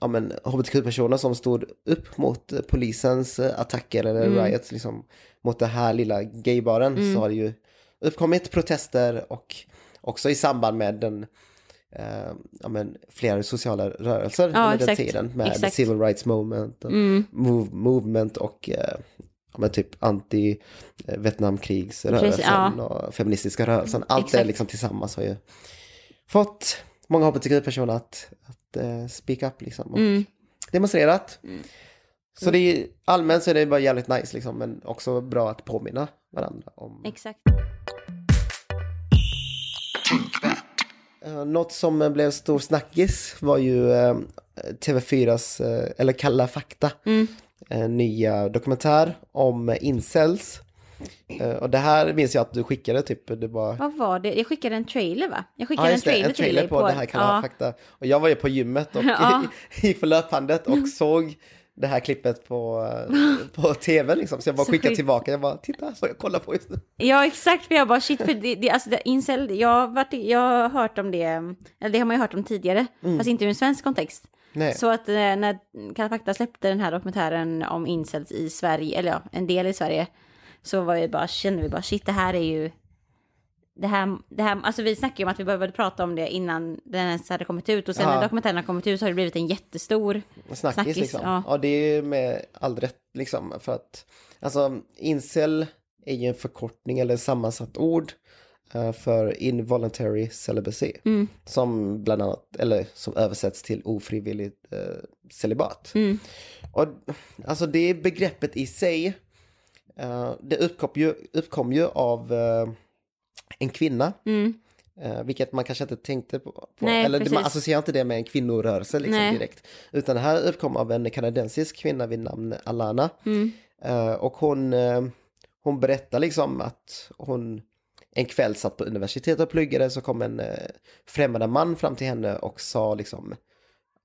ja, men, hbtq-personer som stod upp mot eh, polisens eh, attacker eller Mm. riots liksom, mot den här lilla gaybaren så har det ju uppkommit protester och också i samband med den eh, ja, men, flera sociala rörelser Ja, under den exakt. tiden med Exakt. civil rights movement, och Mm. move, movement och eh, ja, men typ anti-Vietnamkrigsrörelsen ja. och feministiska rörelsen. Allt det Exakt. liksom tillsammans har ju fått många hbtq-personer att, att eh, speak up liksom och Mm. demonstrerat. Så det är allmänt så är det bara jävligt nice liksom men också bra att påminna varandra om. Exakt. Något som eh, blev stor snackis var ju eh, TV4s, eh, eller Kalla fakta. Mm. en nya dokumentär om incels. Eh, och det här minns jag att du skickade typ, det var... Vad var det? Jag skickade en trailer va? Jag Ja, skickade en just det, trailer, en trailer till på, dig det här Kanal ja. Fakta. Och jag var ju på gymmet och Ja. gick på löpbandet och såg det här klippet på, på tv liksom. Så jag bara skickade tillbaka, jag bara titta, så jag kollar på just nu. Ja, exakt. För jag bara shit, för det, det, alltså, det, incel, jag, har varit, jag har hört om det, eller det har man ju hört om tidigare, fast inte i en svensk kontext. Mm. Nej. Så att eh, när Kalla fakta släppte den här dokumentären om incels i Sverige, eller ja, en del i Sverige, så var vi bara, kände vi bara shit, det här är ju, det här, det här, alltså vi snackade ju om att vi behövde prata om det innan den ens hade kommit ut och sen Ja. när dokumentären har kommit ut så har det blivit en jättestor, Snackis, Snackis, liksom. ja. Ja. det är ju med all rätt liksom. För att, alltså, incel är ju en förkortning eller sammansatt ord eh, för involuntary celibacy. Mm. Som bland annat, eller som översätts till ofrivilligt eh, celibat. Mm. Och alltså det begreppet i sig, eh, det uppkom ju, uppkom ju av en kvinna. mm, Eh, vilket man kanske inte tänkte på. på. Nej, Eller man precis. associerar inte det med en kvinnorörelse liksom, Nej. direkt. Utan det här uppkom av en kanadensisk kvinna vid namn Alana. mm, Eh, och hon, eh, hon berättar liksom att hon en kväll satt på universitetet och pluggade så kom en eh, främmande man fram till henne och sa liksom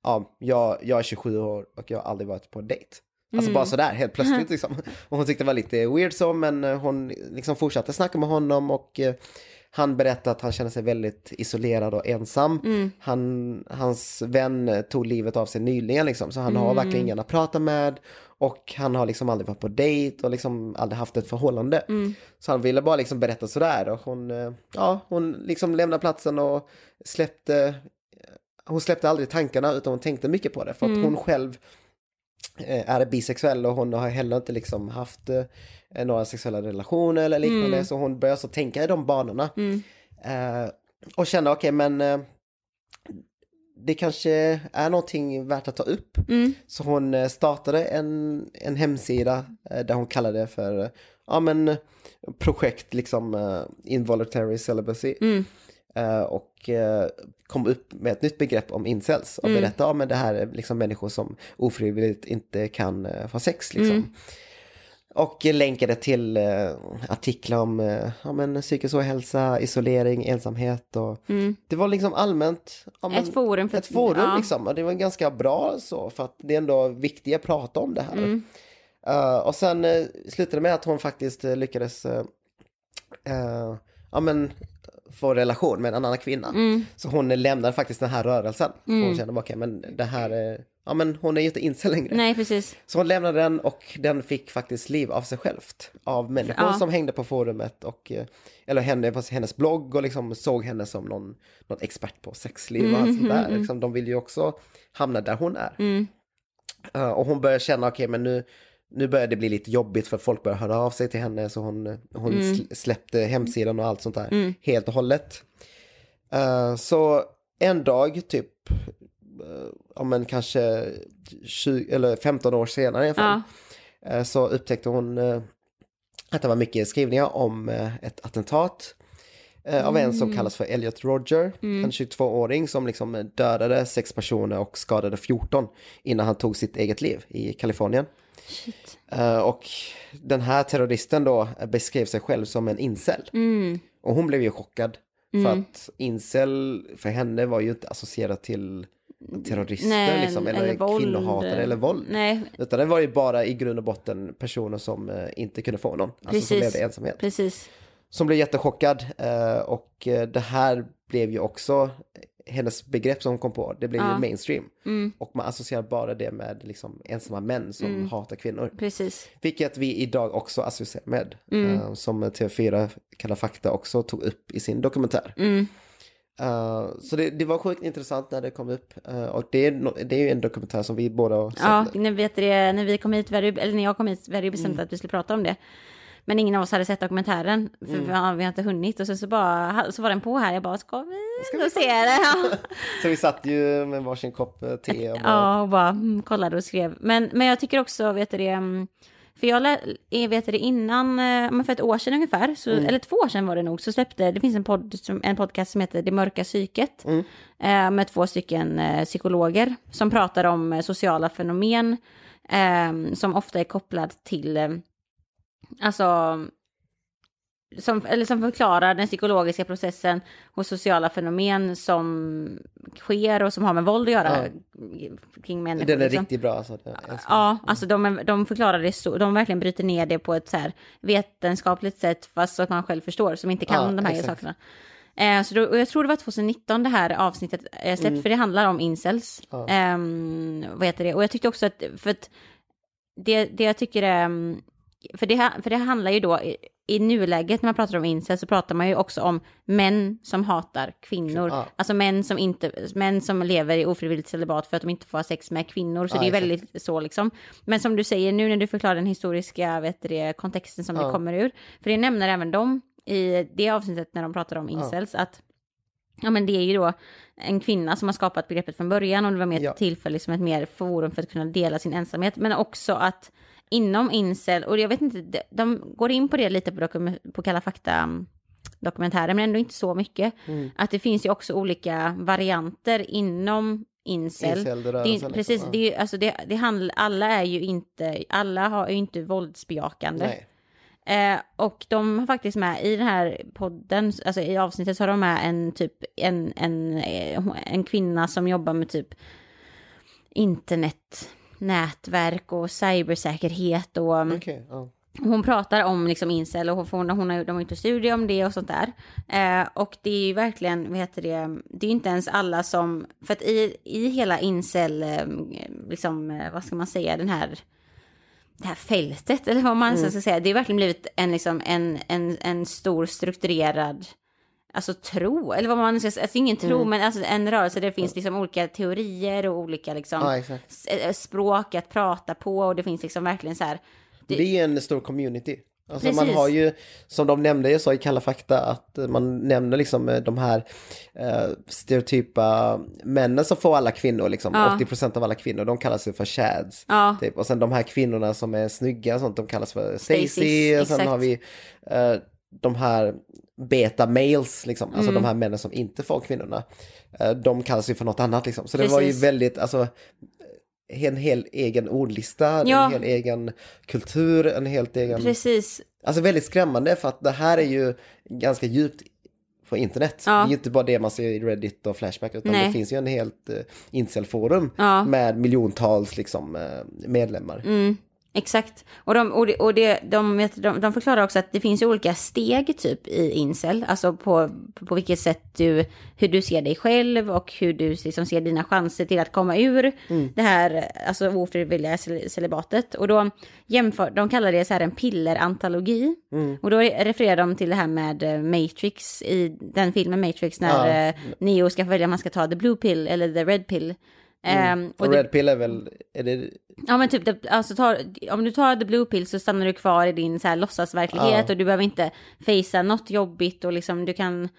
Ja, jag, jag är 27 år och jag har aldrig varit på dejt. Alltså bara sådär helt plötsligt liksom. Och hon tyckte det var lite weird så men eh, hon liksom fortsatte snacka med honom och eh, han berättade att han kände sig väldigt isolerad och ensam. Han, hans vän tog livet av sig nyligen liksom, så han har verkligen ingen att prata med. Och han har liksom aldrig varit på dejt och liksom aldrig haft ett förhållande. Så han ville bara liksom berätta sådär och hon, eh, ja, hon liksom lämnade platsen och släppte, hon släppte aldrig tankarna utan hon tänkte mycket på det. För att hon själv är bisexuell och hon har heller inte liksom haft eh, några sexuella relationer eller liknande. Så hon börjar så tänka i de banorna. Eh, och kände okej men eh, det kanske är någonting värt att ta upp. mm, Så hon eh, startade en, en hemsida eh, där hon kallade det för eh, ja, men, projekt liksom eh, involuntary celibacy. Mm, Eh, och eh, kom upp med ett nytt begrepp om incels och berättade om det här är liksom människor som ofrivilligt inte kan eh, få sex. Liksom. Och länkade till artiklar om ja, men, psykisk ohälsa, isolering, ensamhet och det var liksom allmänt ja, men, Ett forum för- ett forum ja. liksom. Och det var ganska bra så för att det är ändå viktigt att prata om det här. Eh, och sen uh, slutade med att hon faktiskt eh, lyckades ja, men, få relation med en annan kvinna. Mm. Så hon lämnade faktiskt den här rörelsen. För hon kände, okej men det här är, ja men hon är ju inte incel längre. nej precis. Så hon lämnade den och den fick faktiskt liv av sig självt. Av människor Ja. som hängde på forumet och, eh, eller henne på hennes blogg och liksom såg henne som någon, någon expert på sexliv och allt sånt där. Liksom, de vill ju också hamna där hon är. Mm. Eh, och hon börjar känna, okej men nu, nu börjar det bli lite jobbigt för folk börjar höra av sig till henne så hon, hon sl- släppte hemsidan och allt sånt där helt och hållet. Eh, så en dag, typ, uh, om en kanske 20, eller 15 år senare i alla fall, eh, så upptäckte hon eh, att det var mycket skrivningar om eh, ett attentat eh, av en som kallas för Elliot Roger, en 22-åring som liksom dödade sex personer och skadade 14 innan han tog sitt eget liv i Kalifornien. Eh, och den här terroristen då beskrev sig själv som en incel. Mm. Och hon blev ju chockad. För att incel för henne var ju inte associerat till terrorister Nej, liksom, eller, eller våld. kvinnohatare eller våld. Nej, Utan det var ju bara i grund och botten personer som eh, inte kunde få någon. Alltså som Precis. levde i ensamhet. precis. Som blev jättechockad. Eh, och det här blev ju också hennes begrepp som hon kom på. Det blev ju mainstream. Mm. Och man associerar bara det med liksom, ensamma män som hatar kvinnor. Precis. Vilket vi idag också associerar med. Mm. eh, som TV4 Kalla fakta också tog upp i sin dokumentär. Mm. Eh, så det, det var sjukt intressant när det kom upp. Eh, och det är, no- det är ju en dokumentär som vi båda har sett. Ja, när, vet det, när vi kom hit, eller när jag kom hit, var det bestämt Mm. att vi skulle prata om det. Men ingen av oss hade sett dokumentären, för Mm. vi, har, vi har inte hunnit. Och sen så, bara, så var den på här, jag bara, ska vi, Ska vi se det? Ja. Så vi satt ju med varsin kopp eh, te och bara, Ja, och bara mm, kollade och skrev. Men, men jag tycker också, vet du det, mm, för jag eh, vet det innan, eh, men för ett år sedan ungefär, så, Mm. eller två år sedan var det nog, så släppte, det finns en, podd, en podcast som heter Det mörka psyket, Mm. eh, med två stycken eh, psykologer som pratar om eh, sociala fenomen som ofta är kopplad till, alltså, som, eller som förklarar den psykologiska processen hos sociala fenomen som sker och som har med våld att göra kring människor. Den är liksom. riktigt bra. Alltså, älskar Ja, alltså de, de förklarar det så, de verkligen bryter ner det på ett så här vetenskapligt sätt, fast så att man själv förstår, som inte kan Ja, de här exakt. sakerna. Eh, så då, och jag tror det var 2019 det här avsnittet eh, släppt, för det handlar om incels. Mm. Ja. Ehm, vad heter det? Och jag tyckte också att, för att det, det jag tycker är, mm, för det, för det handlar ju då, i, i nuläget när man pratar om incels så pratar man ju också om män som hatar kvinnor. Ja. Alltså män som, inte, män som lever i ofrivilligt celibat för att de inte får ha sex med kvinnor. Så Ja, det är exakt. väldigt så liksom. Men som du säger nu när du förklarar den historiska vet du det, kontexten som det Ja. kommer ur. För det nämner även de i det avsnittet när de pratar om incels. Att Ja men det är ju då en kvinna som har skapat begreppet från början och det var mer Ja. till för liksom ett mer forum för att kunna dela sin ensamhet. Men också att inom incel, och jag vet inte, de, går in på det lite på, på Kalla fakta mm, dokumentären men ändå inte så mycket. Mm. Att det finns ju också olika varianter inom incel. Det, precis, liksom, ja. det, alltså det, det handlar, alla är ju inte, alla har ju inte våldsbejakande. Eh, och de har faktiskt med i den här podden, alltså i avsnittet så har de med en typ, en, en, eh, en kvinna som jobbar med typ internet, nätverk och cybersäkerhet och mm, Okej, ja. hon pratar om liksom incel och hon, hon har, de har gjort en studie om det och sånt där. Eh, och det är ju verkligen, vad heter det, det är ju inte ens alla som, för att i, i hela incel, eh, liksom, eh, vad ska man säga, den här, det här fältet, eller vad man ska säga, det har verkligen blivit en, liksom, en, en, en stor strukturerad, alltså tro, eller vad man ska säga, alltså ingen tro, men alltså en rörelse där det finns liksom olika teorier och olika liksom, ja, s- eh, språk att prata på och det finns liksom verkligen så här, Det är ju en stor community. Alltså man Precis. har ju, som de nämnde, jag sa i Kalla fakta, att eh, man nämner liksom eh, de här eh, stereotypa männen som får alla kvinnor, liksom, Ja. 80% av alla kvinnor, de kallas ju för chads. Ja. Typ. Och sen de här kvinnorna som är snygga, och sånt, de kallas för Stacy. Sen har vi eh, de här beta males, liksom, alltså Mm. de här männen som inte får kvinnorna. Eh, de kallas ju för något annat liksom. Så det var ju väldigt, alltså en hel egen ordlista, Ja. en hel egen kultur, en helt egen... precis, Alltså väldigt skrämmande för att det här är ju ganska djupt på internet. Ja. Det är ju inte bara det man ser i Reddit och Flashback utan Nej. det finns ju en helt uh, incelforum Ja. med miljontals liksom, eh, medlemmar. Mm, exakt. Och, de, och, det, och det, de, vet- de, de förklarar också att det finns ju olika steg typ i incel. Alltså på, på vilket sätt du, hur du ser dig själv och hur du liksom ser dina chanser till att komma ur det här alltså ofrivilliga cel- celibatet. Och då jämför, de kallar det så här en pillerantologi. Och då refererar de till det här med eh, Matrix i den filmen Matrix när Ja. eh, Neo ska välja om man ska ta the blue pill eller the red pill. Ehm, Och, det- Red Pill är väl, är det, Ja men typ, det- alltså tar, om du tar the blue pill så stannar du kvar i din så här låtsasverklighet Ja. och du behöver inte facea något jobbigt och liksom du kan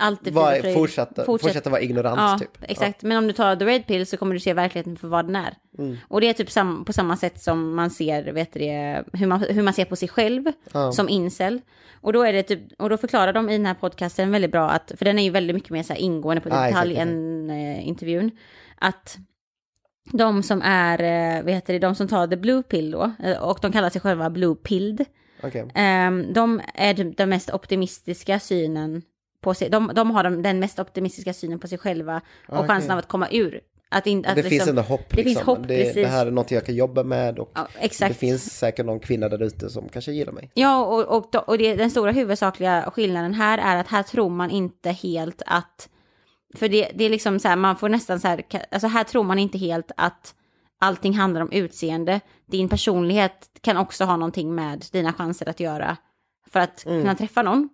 alltid var, och fortsätta, fortsätt- fortsätta vara ignorant Ja, typ? exakt. Men om du tar the red pill så kommer du se verkligheten för vad den är. Mm. Och det är typ sam, på samma sätt som man ser, vet du det, hur man, hur man ser på sig själv Ja. som incel. Och då är det typ, och då förklarar de i den här podcasten väldigt bra att, för den är ju väldigt mycket mer så här ingående på Ja, exakt, detalj exakt. än eh, intervjun, att de som är, eh, vad heter det, de som tar the blue pill då, eh, och de kallar sig själva blue pilled, Okej. eh, de är typ den mest optimistiska synen på sig, de, de har de, den mest optimistiska synen på sig själva och Okej. chansen av att komma ur. Att in, att Det liksom, finns ändå hopp. det liksom. finns hopp, det, det här är något jag kan jobba med och Ja, det finns säkert någon kvinna där ute som kanske gillar mig. Ja, och, och, och det, den stora huvudsakliga skillnaden här är att här tror man inte helt att... För det, det är liksom så här, man får nästan så här... Alltså här tror man inte helt att allting handlar om utseende. Din personlighet kan också ha någonting med dina chanser att göra för att kunna träffa någon.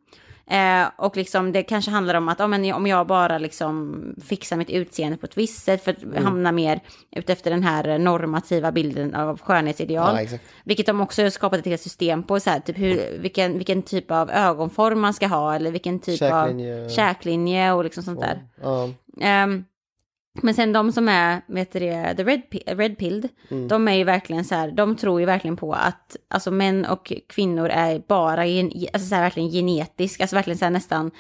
Eh, och liksom det kanske handlar om att ja, men om jag bara liksom fixar mitt utseende på ett visst sätt för att hamna mer utefter den här normativa bilden av skönhetsideal. Ja, exakt. Vilket de också har skapat ett helt system på, så här, typ hur, vilken, vilken typ av ögonform man ska ha eller vilken typ Käklinje. av käklinje och liksom sånt där. Ja. Ehm, men sen de som är, vet du det, the red, red pilled, Mm. de är ju verkligen så här, de tror ju verkligen på att alltså män och kvinnor är bara, alltså så här, verkligen genetisk, alltså verkligen så här nästan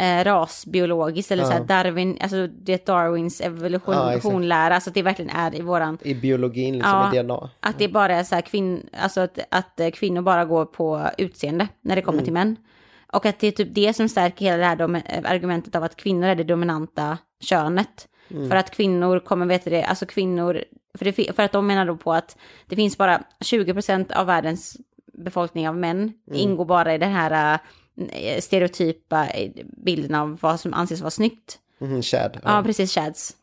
eh, rasbiologiskt eller så här Ja. Darwin, alltså det är Darwins Ja, evolutionlära, exakt. alltså att det verkligen är i våran, I biologin, liksom Ja. i DNA. att det bara är så här kvinn, alltså att, att eh, kvinnor bara går på utseende när det kommer Mm. till män. Och att det är typ det som stärker hela det här argumentet av att kvinnor är det dominanta könet. Mm. För att kvinnor kommer, vet du det, alltså kvinnor, för, det, för att de menar då på att det finns bara 20% av världens befolkning av män Mm. ingår bara i den här eh, stereotypa eh, bilden av vad som anses vara snyggt. Mhm, Chad. Ja, precis, shads.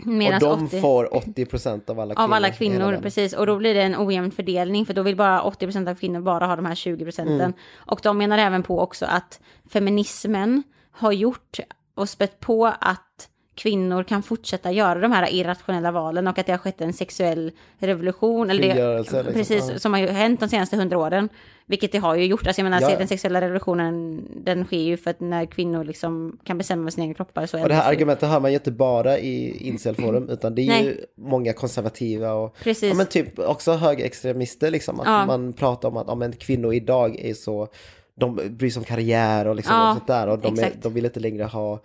och Medans de 80 får 80% av alla kvinnor. av alla kvinnor, precis. Och då blir det en ojämn fördelning, för då vill bara 80% av kvinnor bara ha de här 20 procenten. Mm. Och de menar även på också att feminismen har gjort och spett på att kvinnor kan fortsätta göra de här irrationella valen och att det har skett en sexuell revolution. Eller det, liksom. Precis, som har ju hänt de senaste hundra åren. Vilket det har ju gjort. Alltså jag menar, Ja, den sexuella revolutionen, den sker ju för att när kvinnor liksom kan bestämma sina egna kroppar så Och det här så- argumentet hör man ju inte bara i incelforum utan det är ju Nej. många konservativa och Precis. ja, men typ också högerextremister liksom. Att Ja. man pratar om att ja, men kvinnor idag är så, de bryr sig om karriär och liksom Ja, och sånt där och de, är, de vill inte längre ha,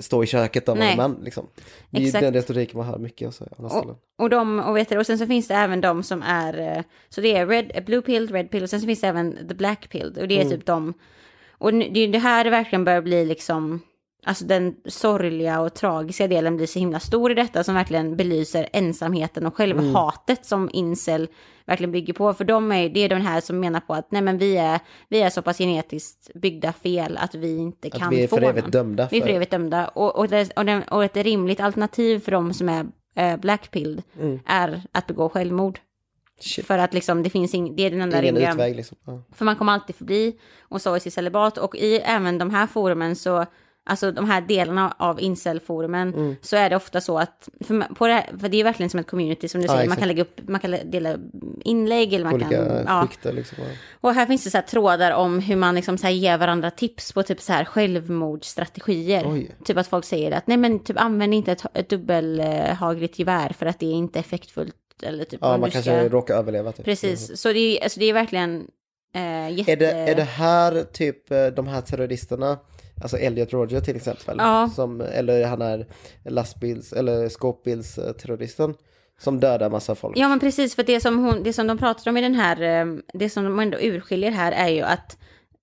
stå i köket av Nej. en man liksom. Det är ju den retoriken man hör mycket och så, andra ställen. Och, och, de, och, vet du, och sen så finns det även de som är, eh, så det är red, blue pill, red pill och sen så finns det även the black pill. Och det är Mm. typ de, och det är det här det verkligen börjar bli liksom, alltså den sorgliga och tragiska delen blir så himla stor i detta som verkligen belyser ensamheten och själva Mm. hatet som incel verkligen bygger på. För de är, det är de här som menar på att nej men vi är, vi är så pass genetiskt byggda fel att vi inte kan Att vi är få för evigt dömda Vi är för- för evigt dömda. Och, och, det, och, den, och ett rimligt alternativ för de som är eh, blackpilled är att begå självmord. Shit. För att liksom det finns ing, det är den enda Ingen rimliga. utväg liksom. Ja. För man kommer alltid förbi och så i sitt celibat. Och i även de här forumen så, alltså de här delarna av incel-forumen, Mm. så är det ofta så att, för, man- på det, här, för det är verkligen som ett community som du Ja, säger, man exakt. kan lägga upp, man kan dela inlägg eller man Olika kan, ja. skikter liksom. Och här finns det så här trådar om hur man liksom så här ger varandra tips på typ så här självmordsstrategier. Oj. Typ att folk säger att nej men typ använd inte ett, ett dubbelhagligt gevär för att det är inte effektfullt. Eller typ Ja, man kanske råkar överleva. Typ. Precis, så det är, alltså, det är verkligen eh, jätte... Är det, är det här typ eh, de här terroristerna, alltså Elliot Roger till exempel, Ja. som, eller han är lastbils eller skåpbilsterroristen som dödar massa folk. Ja men precis, för det som, hon, det som de pratar om i den här, eh, det som de ändå urskiljer här är ju att,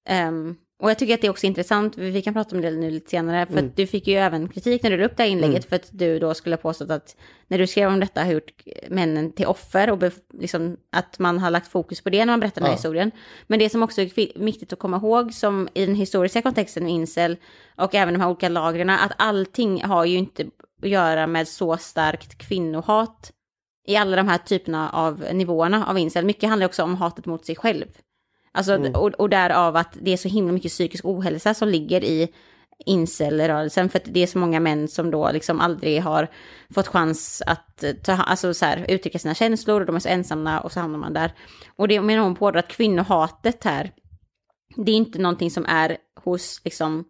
ehm, och jag tycker att det är också intressant, vi kan prata om det nu lite senare, för Mm. att du fick ju även kritik när du la upp det här inlägget, för att du då skulle ha påstått att när du skrev om detta har gjort männen till offer och liksom, att man har lagt fokus på det när man berättar den här Ja. historien. Men det som också är viktigt att komma ihåg, som i den historiska kontexten med incel och även de här olika lagren, att allting har ju inte att göra med så starkt kvinnohat i alla de här typerna av nivåerna av incel. Mycket handlar också om hatet mot sig själv. Alltså, och, och därav att det är så himla mycket psykisk ohälsa som ligger i incel-rörelsen. För att det är så många män som då liksom aldrig har fått chans att eh, ta, alltså så här, uttrycka sina känslor och de är så ensamma och så hamnar man där. Och det menar hon på att kvinnohatet här, det är inte någonting som är hos liksom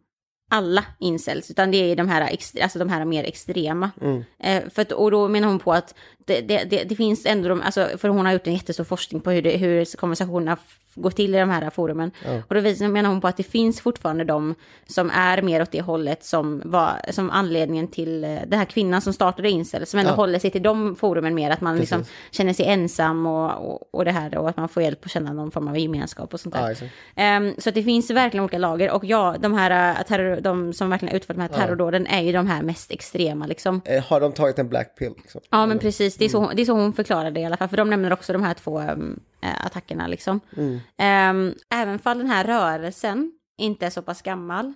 alla incels, utan det är de här, alltså de här mer extrema. Eh, för att, och då menar hon på att det, det, det, det finns ändå, de, alltså, för hon har gjort en jättestor forskning på hur, det, hur konversationerna går till i de här forumen. Och då visar, menar hon på att det finns fortfarande de som är mer åt det hållet som var som anledningen till eh, den här kvinnan som startade incel, som ändå Ja. håller sig till de forumen mer, att man liksom Precis. känner sig ensam och, och, och det här och att man får hjälp att känna någon form av gemenskap och sånt där. Ja. Ehm, så det finns verkligen olika lager och ja, de här äh, terror, de som verkligen utfört de här terrordåden är ju de här mest extrema liksom. Eh, Har de tagit en black pill? Liksom? Ja men precis, det är, så, det är så hon förklarar det i alla fall, för de nämner också de här två äm, äh, attackerna liksom. Ehm, även fall den här rörelsen inte är så pass gammal,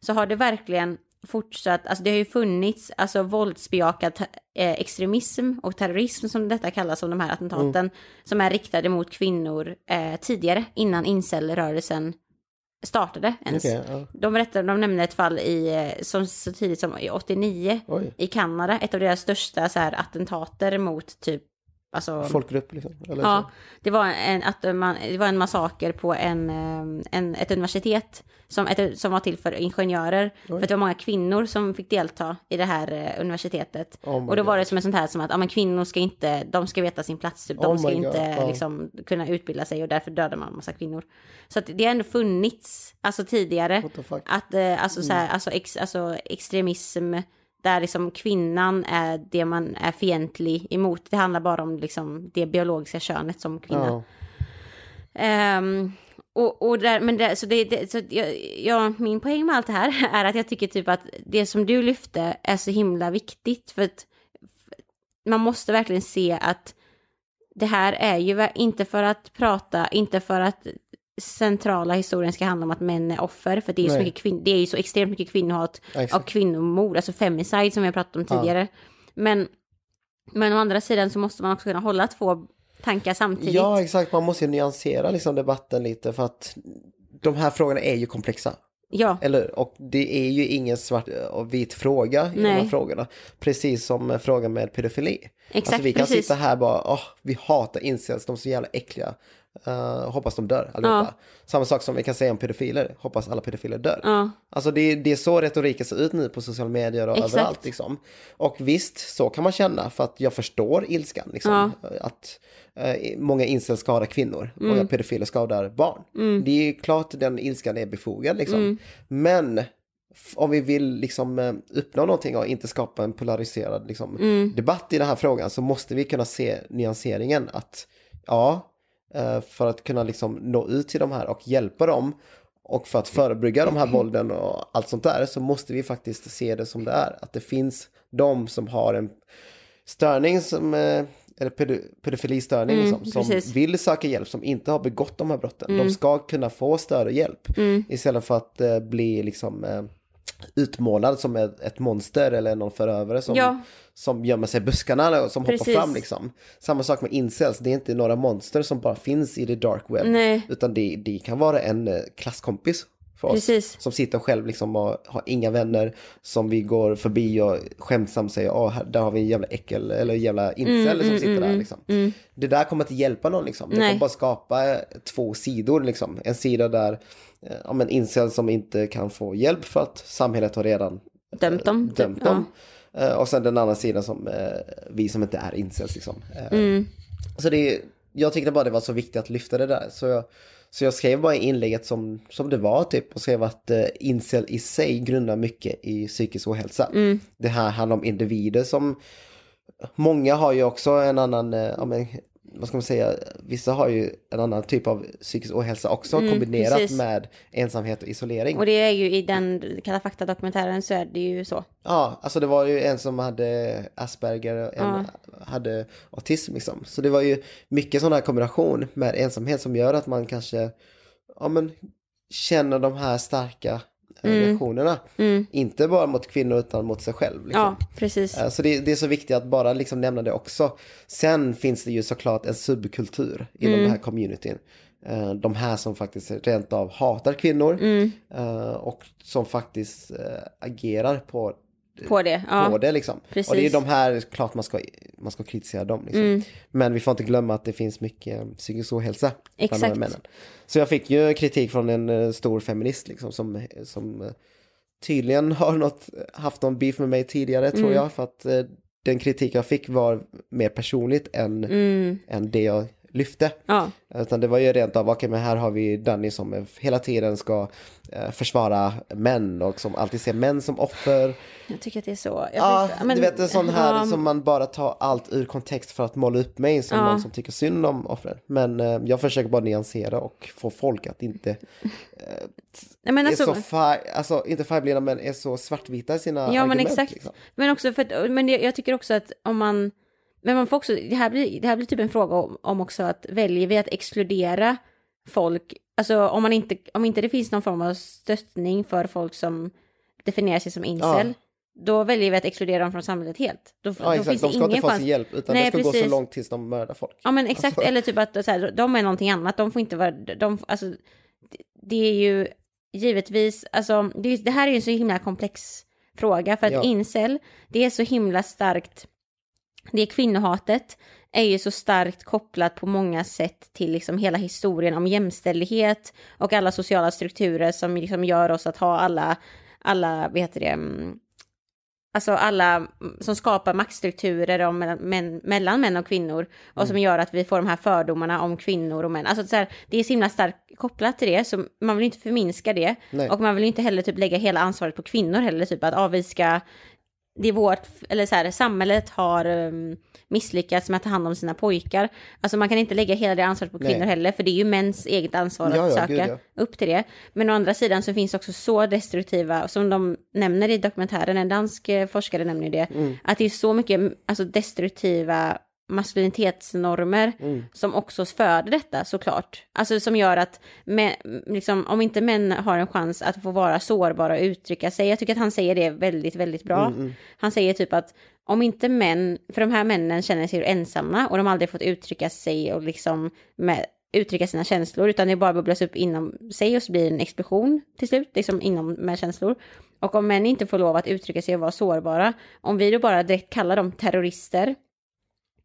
så har det verkligen fortsatt, alltså det har ju funnits alltså våldsbejakad eh, extremism och terrorism som detta kallas som de här attentaten, som är riktade mot kvinnor eh, tidigare, innan incel-rörelsen startade ens. Okej, ja. De, berättar, de nämner ett fall i, eh, som så tidigt som i 89 Oj. i Kanada, ett av deras största så här, attentater mot typ alltså, Folkgrupp liksom? Eller Ja, så. det var en, att man, det var en massaker på en, eh, en, ett universitet som, ett, som var till för ingenjörer. För att det var många kvinnor som fick delta i det här eh, universitetet. Oh och då var God. det som ett sånt här som att ja, men kvinnor ska inte, de ska veta sin plats, typ. de Oh ska God, inte ja. liksom, kunna utbilda sig och därför dödar man en massa kvinnor. Så att det har ändå funnits, alltså tidigare, att eh, alltså, så här, alltså, ex, alltså extremism där liksom kvinnan är det man är fientlig emot. Det handlar bara om liksom det biologiska könet som kvinna. Ja. Ehm, och, och där, men det, så det, det så jag, jag, min poäng med allt det här är att jag tycker typ att det som du lyfte är så himla viktigt. För att man måste verkligen se att det här är ju inte för att prata, inte för att centrala historien ska handla om att män är offer, för det är, ju så Nej. mycket kvin- det är ju så extremt mycket kvinnohat Ja, och kvinnomord, alltså femicide som vi har pratat om Ja. tidigare. Men, men å andra sidan så måste man också kunna hålla två tankar samtidigt. Ja, exakt. Man måste ju nyansera liksom debatten lite för att de här frågorna är ju komplexa. ja. Eller, och det är ju ingen svart och vit fråga i de här Nej. frågorna. Precis som eh, frågan med pedofili. Exakt, alltså vi kan precis. sitta här och bara, åh, vi hatar incels, de är så jävla äckliga. Uh, hoppas de dör allihopa. Samma sak som vi kan säga om pedofiler, hoppas alla pedofiler dör. Ja. Alltså det, är- det är så retoriken ser ut nu på sociala medier och Exakt. överallt liksom. Och visst, så kan man känna för att jag förstår ilskan liksom. Att eh, många incels skadar kvinnor, Mm. många pedofiler skadar barn. Det är klart den ilskan är befogad liksom. Mm. Men om vi vill liksom uppnå någonting och inte skapa en polariserad liksom, Mm. debatt i den här frågan så måste vi kunna se nyanseringen att ja, för att kunna liksom nå ut till de här och hjälpa dem och för att förebygga de här vålden och allt sånt där så måste vi faktiskt se det som det är. Att det finns de som har en störning som, eh, eller pedo, pedofilistörning Mm, liksom, som precis. vill söka hjälp, som inte har begått de här brotten. De ska kunna få stöd och hjälp Mm. istället för att eh, bli liksom eh, utmålad som ett, ett monster eller någon förövare som, Ja. Som gömmer sig i buskarna eller som hoppar Precis. fram liksom. Samma sak med incels, det är inte några monster som bara finns i the dark web. Nej. Utan det, det kan vara en eh, klasskompis för oss. Precis. Som sitter själv liksom och har inga vänner. Som vi går förbi och skämtsamt säger, åh, här, där har vi en jävla äckel eller jävla incel som sitter där liksom. Det där kommer inte hjälpa någon liksom. Det Nej. kommer bara skapa eh, två sidor liksom. En sida där, eh, ja men incel som inte kan få hjälp för att samhället har redan Dömt dem, dömt dem. Eh, Och sen den andra sidan som eh, vi som inte är incels liksom. Eh, Mm. Så det, jag tyckte bara det var så viktigt att lyfta det där. Så jag, så jag skrev bara inlägget som, som det var typ och skrev att eh, incel i sig grundar mycket i psykisk ohälsa. Mm. Det här handlar om individer som, många har ju också en annan, eh, vad ska man säga, vissa har ju en annan typ av psykisk ohälsa också kombinerat Mm, precis. med ensamhet och isolering. Och det är ju i den Kalla fakta-dokumentären så är det ju så. Ja, alltså det var ju en som hade Asperger och en hade autism liksom. Så det var ju mycket sån här kombination med ensamhet som gör att man kanske, ja men, känner de här starka eh, reaktionerna. Inte bara mot kvinnor utan mot sig själv. Liksom. Ja, precis. Eh, Så det, det är så viktigt att bara liksom nämna det också. Sen finns det ju såklart en subkultur inom Mm. den här communityn. Eh, De här som faktiskt rent av hatar kvinnor Mm. och som faktiskt agerar på På det. Ja. på det liksom. precis. Och det är de här, klart man ska, man ska kritisera dem liksom. Mm. Men vi får inte glömma att det finns mycket eh, psykisk ohälsa bland de här männen. Så jag fick ju kritik från en eh, stor feminist liksom som, som eh, tydligen har något, haft någon beef med mig tidigare Mm. tror jag. För att den kritik jag fick var mer personligt än, Mm. än det jag lyfte. Ja. Utan det var ju rent av, okej men här har vi Danny som eh, hela tiden ska eh, försvara män och som alltid ser män som offer. Jag tycker att det är så. Ja, men- du vet en sån här ja, som man bara tar allt ur kontext för att måla upp mig som Ja. någon som tycker synd om offren. Men eh, jag försöker bara nyansera och få folk att inte Nej, men alltså, är så fär, alltså inte färgblinda men är så svartvita i sina Ja men argument. exakt. Liksom. Men också för att, men jag tycker också att om man, men man får också, det här blir, det här blir typ en fråga om, om också att väljer vi att exkludera folk, alltså om man inte, om inte det finns någon form av stöttning för folk som definierar sig som incel, då väljer vi att exkludera dem från samhället helt. Då, Ja då exakt, finns de det ska inte få sin hjälp utan Nej, det ska gå så precis. långt tills de mördar folk. Ja men exakt, eller typ att så här, de är någonting annat, de får inte vara, de, alltså, det, det är ju givetvis, alltså det, det här är ju en så himla komplex fråga för att Ja. incel, det är så himla starkt, det kvinnohatet, är ju så starkt kopplat på många sätt till liksom hela historien om jämställdhet och alla sociala strukturer som liksom gör oss att ha alla, alla, vad heter det, mm, alltså alla som skapar maktstrukturer om män, mellan män och kvinnor och mm. som gör att vi får de här fördomarna om kvinnor och män. Alltså så här, det är så himla starkt kopplat till det, så man vill inte förminska det. Nej. Och man vill inte heller typ lägga hela ansvaret på kvinnor heller, typ att ah, vi ska det är vårt, eller så här, samhället har um, misslyckats med att ta hand om sina pojkar. Alltså man kan inte lägga hela det ansvaret på kvinnor Nej. heller, för det är ju mäns eget ansvar ja, att ja, söka gud, ja. upp till det. Men å andra sidan så finns det också så destruktiva, som de nämner i dokumentären, en dansk eh, forskare nämner det, mm. att det är så mycket alltså, destruktiva maskulinitetsnormer mm. som också föder detta såklart. Alltså som gör att med, liksom, om inte män har en chans att få vara sårbara och uttrycka sig. Jag tycker att han säger det väldigt, väldigt bra. Mm, mm. Han säger typ att om inte män, för de här männen känner sig ensamma och de har aldrig fått uttrycka sig och liksom med, uttrycka sina känslor utan det bara bubblas upp inom sig och så blir det en explosion till slut, liksom inom med känslor. Och om män inte får lov att uttrycka sig och vara sårbara, om vi då bara direkt kallar dem terrorister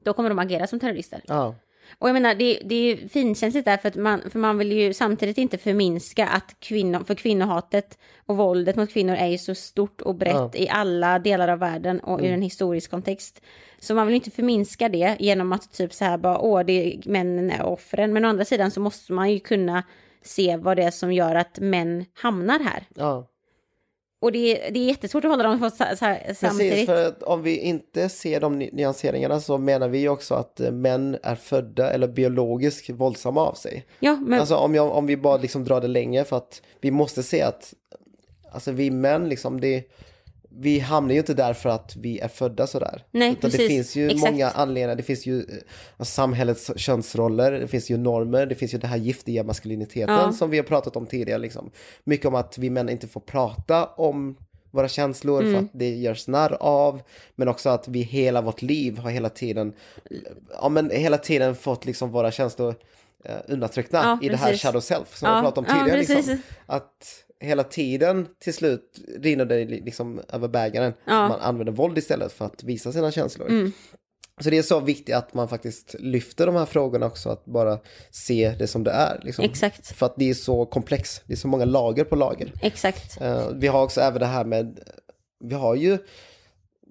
då kommer de agera som terrorister. Ja. Och jag menar, det, det är finkänsligt där för att man, för man vill ju samtidigt inte förminska att kvinnor, för kvinnohatet och våldet mot kvinnor är ju så stort och brett ja. i alla delar av världen och mm. ur en historisk kontext. Så man vill inte förminska det genom att typ så här bara, åh, det är, männen är offren. Men å andra sidan så måste man ju kunna se vad det är som gör att män hamnar här. Ja. Och det är, det är jättesvårt att hålla dem så, så här, samtidigt. Precis, för att om vi inte ser de nyanseringarna så menar vi också att eh, män är födda eller biologiskt våldsamma av sig. Ja, men... Alltså om, jag, om vi bara liksom drar det längre för att vi måste se att alltså vi män liksom det vi hamnar ju inte där för att vi är födda sådär. Nej, Utan precis. Det finns ju Exakt. många anledningar. Det finns ju uh, samhällets könsroller, det finns ju normer, det finns ju den här giftiga maskuliniteten ja. som vi har pratat om tidigare. Liksom. Mycket om att vi män inte får prata om våra känslor mm. för att det görs narr av. Men också att vi hela vårt liv har hela tiden, ja men hela tiden fått liksom våra känslor uh, undertryckta ja, i precis. det här shadow self som ja, vi pratade om tidigare. liksom. Att hela tiden till slut rinner det liksom över bägaren. Ja. Man använder våld istället för att visa sina känslor. Mm. Så det är så viktigt att man faktiskt lyfter de här frågorna också, att bara se det som det är. Liksom. Exakt. För att det är så komplext, det är så många lager på lager. Exakt. Uh, vi har också även det här med, vi har ju,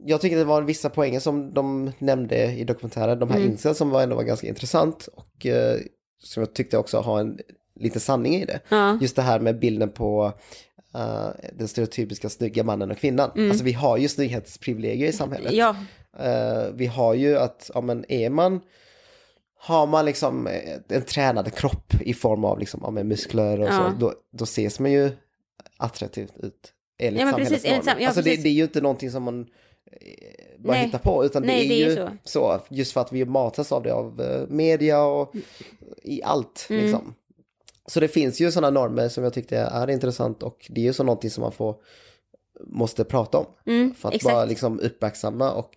jag tycker det var vissa poänger som de nämnde i dokumentären, de här mm. incel som var ändå var ganska intressant och uh, som jag tyckte också har en lite sanning i det. Ja. Just det här med bilden på uh, den stereotypiska snygga mannen och kvinnan. Mm. Alltså vi har ju snygghetsprivilegier i samhället. Ja. Uh, vi har ju att, ja men är man har man liksom en tränad kropp i form av liksom, ja, muskler och ja. så, då, då ses man ju attraktivt ut. Enligt ja, precis, enligt sam ja, alltså det, det, är ju inte någonting som man eh, bara Nej. hittar på, utan Nej, det är, det är ju så. så. just för att vi matas av det av media och i allt. Mm. Liksom. Så det finns ju sådana normer som jag tyckte är intressant och det är ju så någonting som man får måste prata om. Mm, för att exakt. bara liksom uppmärksamma och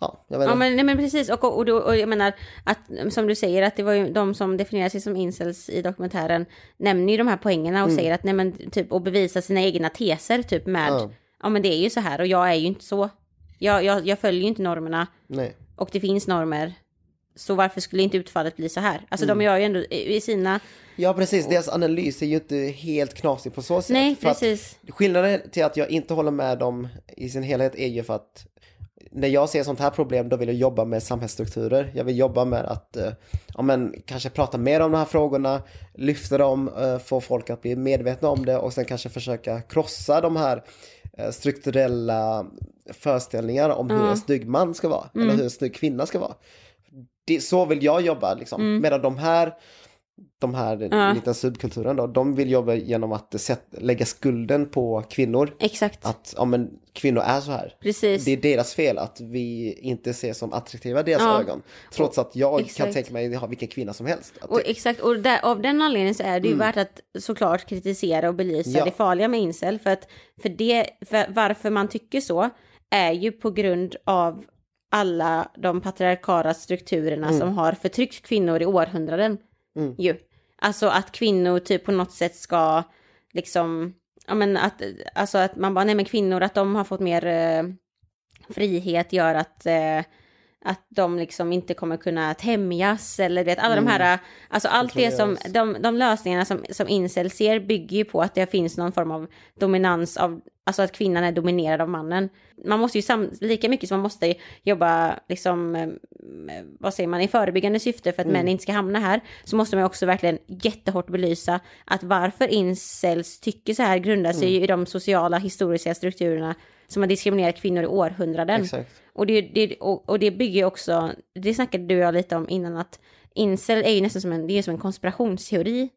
ja, jag Ja men, nej, men precis och, och, och, och jag menar att som du säger att det var ju de som definierar sig som incels i dokumentären nämner ju de här poängerna och mm. säger att nej men typ och bevisa sina egna teser typ med ja. ja men det är ju så här och jag är ju inte så. Jag, jag, jag följer ju inte normerna. Nej. Och det finns normer så varför skulle inte utfallet bli så här? Alltså mm. de gör ju ändå i sina... Ja precis, deras analys är ju inte helt knasig på så sätt. Nej, precis. skillnaden till att jag inte håller med dem i sin helhet är ju för att när jag ser sånt här problem då vill jag jobba med samhällsstrukturer. Jag vill jobba med att eh, ja, men, kanske prata mer om de här frågorna, lyfta dem, eh, få folk att bli medvetna om det och sen kanske försöka krossa de här eh, strukturella föreställningar om hur en snygg man ska vara mm. eller hur en snygg kvinna ska vara det, så vill jag jobba liksom. Mm. Medan de här, de här ja. liten subkulturen då, de vill jobba genom att sätt, lägga skulden på kvinnor. Exakt. Att ja, men, kvinnor är så här. Precis. Det är deras fel att vi inte ses som attraktiva i deras ja. ögon. Trots att jag exakt. kan tänka mig ha vilken kvinna som helst. Och, exakt, och där, av den anledningen så är det ju mm. värt att såklart kritisera och belysa ja. det farliga med incel. För att för det, för varför man tycker så är ju på grund av alla de patriarkala strukturerna mm. som har förtryckt kvinnor i århundraden. Mm. Ju. Alltså att kvinnor typ på något sätt ska liksom, ja men att, alltså att man bara, nej men kvinnor att de har fått mer eh, frihet gör att, eh, att de liksom inte kommer kunna tämjas eller vet alla de här, alltså allt det som, de, de lösningarna som, som incel ser bygger ju på att det finns någon form av dominans av, alltså att kvinnan är dominerad av mannen. Man måste ju sam, lika mycket som man måste jobba liksom, eh, vad säger man, i förebyggande syfte för att män inte ska hamna här, så måste man också verkligen jättehårt belysa att varför incels tycker så här grundar sig i de sociala historiska strukturerna som har diskriminerat kvinnor i århundraden. Exakt. Och det, det, och, och det bygger också, det snackade du och jag lite om innan, att incel är ju nästan som en, det är som en konspirationsteori.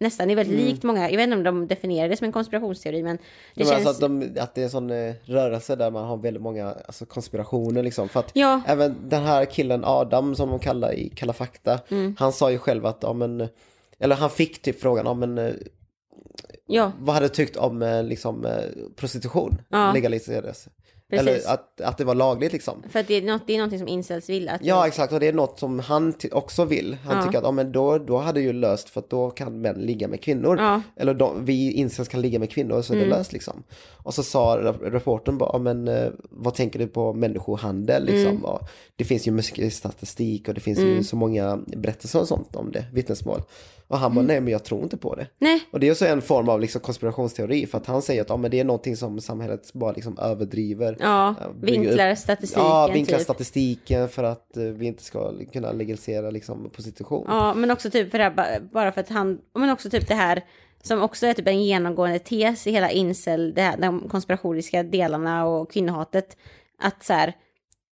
Nästan, det är väldigt likt många, jag vet inte om de definierar det som en konspirationsteori, men det Men känns... alltså att, de, att det är en sån eh, rörelse där man har väldigt många alltså, konspirationer liksom. För att Ja. även den här killen Adam som de kallar i Kalla fakta, Mm. han sa ju själv att, ja men, eller han fick typ frågan, ja men eh, Ja, vad hade du tyckt om eh, liksom, prostitution Ja. legaliserades? Precis. Eller att, att det var lagligt liksom. för att det är, något, det är någonting som incels vill att... Ja exakt och det är något som han också vill. Han Ja. tycker att ja, men då, då hade ju löst för att då kan män ligga med kvinnor. Ja. Eller de, vi incels kan ligga med kvinnor så är Mm. det löst liksom. Och så sa rep- reportern bara, ja, men eh, vad tänker du på människohandel liksom? Mm. Det finns ju mycket statistik och det finns ju så många berättelser och sånt om det, vittnesmål. Och han bara, Mm. nej men jag tror inte på det. Nej, Och det är också en form av liksom konspirationsteori för att han säger att ja, men det är någonting som samhället bara liksom överdriver. ja, bygga vinklar upp- statistiken Ja, vinkla typ. statistiken för att eh, vi inte ska kunna legalisera liksom prostitution. Ja, men också typ för det här, ba- bara för att han, men också typ det här som också är typ en genomgående tes i hela incel, det här, de konspiratoriska delarna och kvinnohatet. Att så här,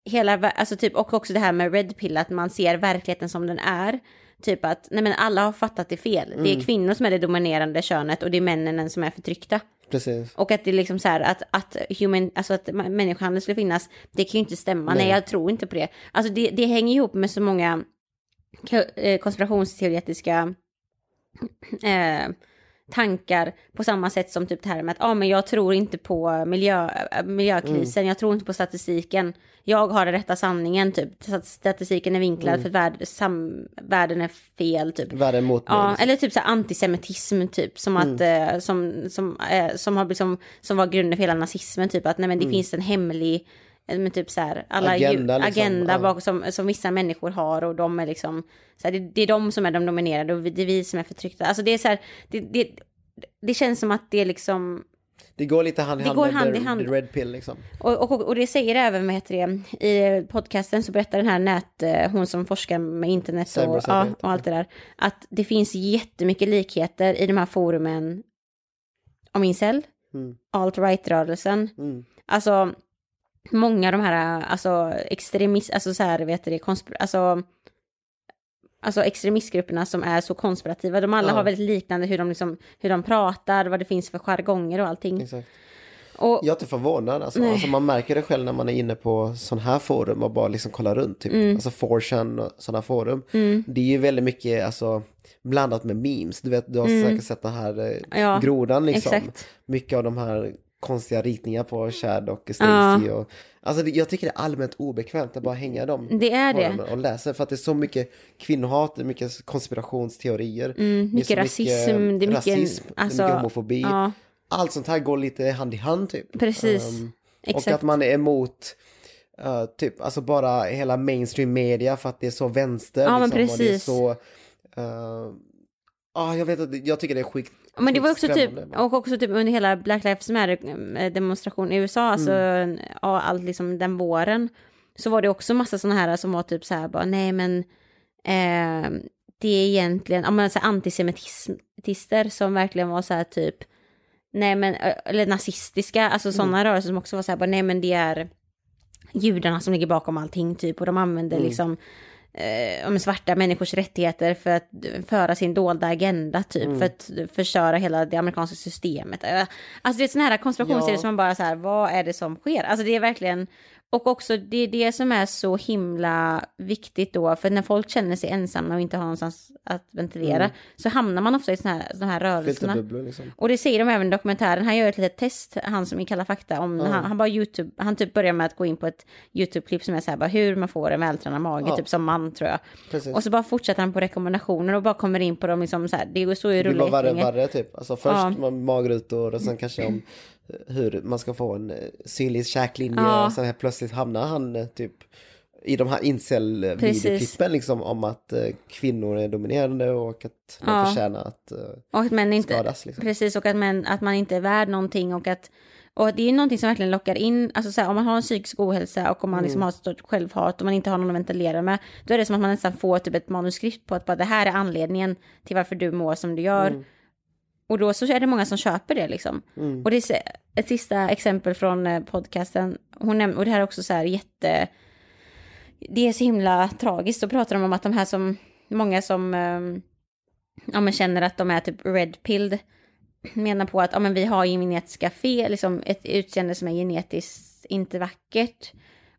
hela, alltså typ, och också det här med red pill, att man ser verkligheten som den är. Typ att, nej men alla har fattat det fel. Det Mm. är kvinnor som är det dominerande könet och det är männen som är förtryckta. Precis. Och att det är liksom så här att, att human, alltså att människohandel skulle finnas, det kan ju inte stämma. Nej, Nej. jag tror inte på det. Alltså det, det hänger ihop med så många eh, konspirationsteoretiska eh, tankar på samma sätt som typ det här med att ah, men jag tror inte på miljö, äh, miljökrisen, jag tror inte på statistiken. Jag har den rätta sanningen typ. Statistiken är vinklad för att värld, sam, världen är fel typ. Världen mot mig. Ja, liksom. eller typ så här antisemitism typ som att eh, som som eh, som har liksom som var grunden för hela nazismen typ att nej men det finns en hemlig eh, men typ så här alla Agenda, agenda, liksom, agenda ja. bak, som, som vissa människor har och de är liksom så här, det, det är de som är de dominerade och det är vi som är förtryckta. Alltså det är så här det, det, det känns som att det är liksom Det går lite hand i hand med hand the, i hand. red pill liksom. och, och, och det säger även, vad heter det, i podcasten så berättar den här nät, eh, hon som forskar med internet och, ja, och allt det där, att det finns jättemycket likheter i de här forumen om incel, Mm. alt-right-rörelsen, Mm. alltså många av de här, alltså extremist, alltså så här, vet konspir- alltså Alltså extremistgrupperna som är så konspirativa, de alla Ja. har väldigt liknande hur de, liksom, hur de pratar, vad det finns för jargonger och allting. Exakt. Och, Jag är inte förvånad. Alltså. Alltså, man märker det själv när man är inne på sån här forum och bara liksom kollar runt. Typ. Mm. Alltså 4chan och sådana forum. Det är ju väldigt mycket alltså, blandat med memes. Du vet, du har säkert sett den här eh, Mm. Ja, grodan liksom. exakt. Mycket av de här konstiga ritningar på Chad och Stacy. Och, alltså jag tycker det är allmänt obekvämt att bara hänga dem. Det är det. Och läsa för att det är så mycket kvinnohat, mycket konspirationsteorier. Mm, mycket rasism, det är mycket- rasism, alltså, mycket homofobi. ja. Allt sånt här går lite hand i hand typ. Precis. Ehm, och Exakt. att man är emot eh, typ, alltså bara hela mainstream media för att det är så vänster. Ja, men liksom, Och det är precis. så, eh, ja jag vet inte, jag tycker det är skit. Men det var också typ, och också typ under hela Black Lives Matter demonstration i USA, alltså Mm. ja, allt liksom den våren, så var det också massa sådana här som var typ så här bara, nej men eh, det är egentligen, ja men så antisemitister som verkligen var så här typ, nej men, eh, eller nazistiska, alltså sådana Mm. rörelser som också var så här bara, nej men det är judarna som ligger bakom allting typ, och de använder Mm. liksom eh, om svarta människors rättigheter för att föra sin dolda agenda typ, Mm. för att förstöra hela det amerikanska systemet. Eh, Alltså det är sådana här konspirationsteorier Ja. som man bara så här, vad är det som sker? Alltså det är verkligen, och också det är det som är så himla viktigt då, för när folk känner sig ensamma och inte har någonstans att ventilera, så hamnar man ofta i sådana här, såna här rörelserna. Liksom. Och det säger de även i dokumentären. Han gör ett litet test, han som i Kalla fakta, om han, han bara YouTube, han typ börjar med att gå in på ett YouTube-klipp som är så här, bara hur man får en vältränad mage, Ja. typ som man tror jag. Precis. Och så bara fortsätter han på rekommendationer och bara kommer in på dem liksom så här, det går så i Det blir bara värre och värre typ. Alltså först Ja. magrutor och sen kanske om hur man ska få en eh, synlig käklinje Ja. och sen helt plötsligt hamnar han eh, typ i de här incel-videoklippen liksom om att eh, kvinnor är dominerande och att man Ja. förtjänar att Och att män inte, skadas. Liksom. precis, och att, män, att man inte är värd någonting och att och det är ju någonting som verkligen lockar in, alltså så här, om man har en psykisk ohälsa och om man liksom har ett stort självhat och man inte har någon att ventilera med, då är det som att man nästan får typ ett manuskript på att bara det här är anledningen till varför du mår som du gör. Och då så är det många som köper det liksom. Och det är ett sista exempel från eh, podcasten, hon näm- och det här är också så här jätte, det är så himla tragiskt, då pratar de om att de här som, många som ehm, ja, men känner att de är typ red-pilled menar på att ja, men vi har genetiska fel, liksom ett utseende som är genetiskt inte vackert.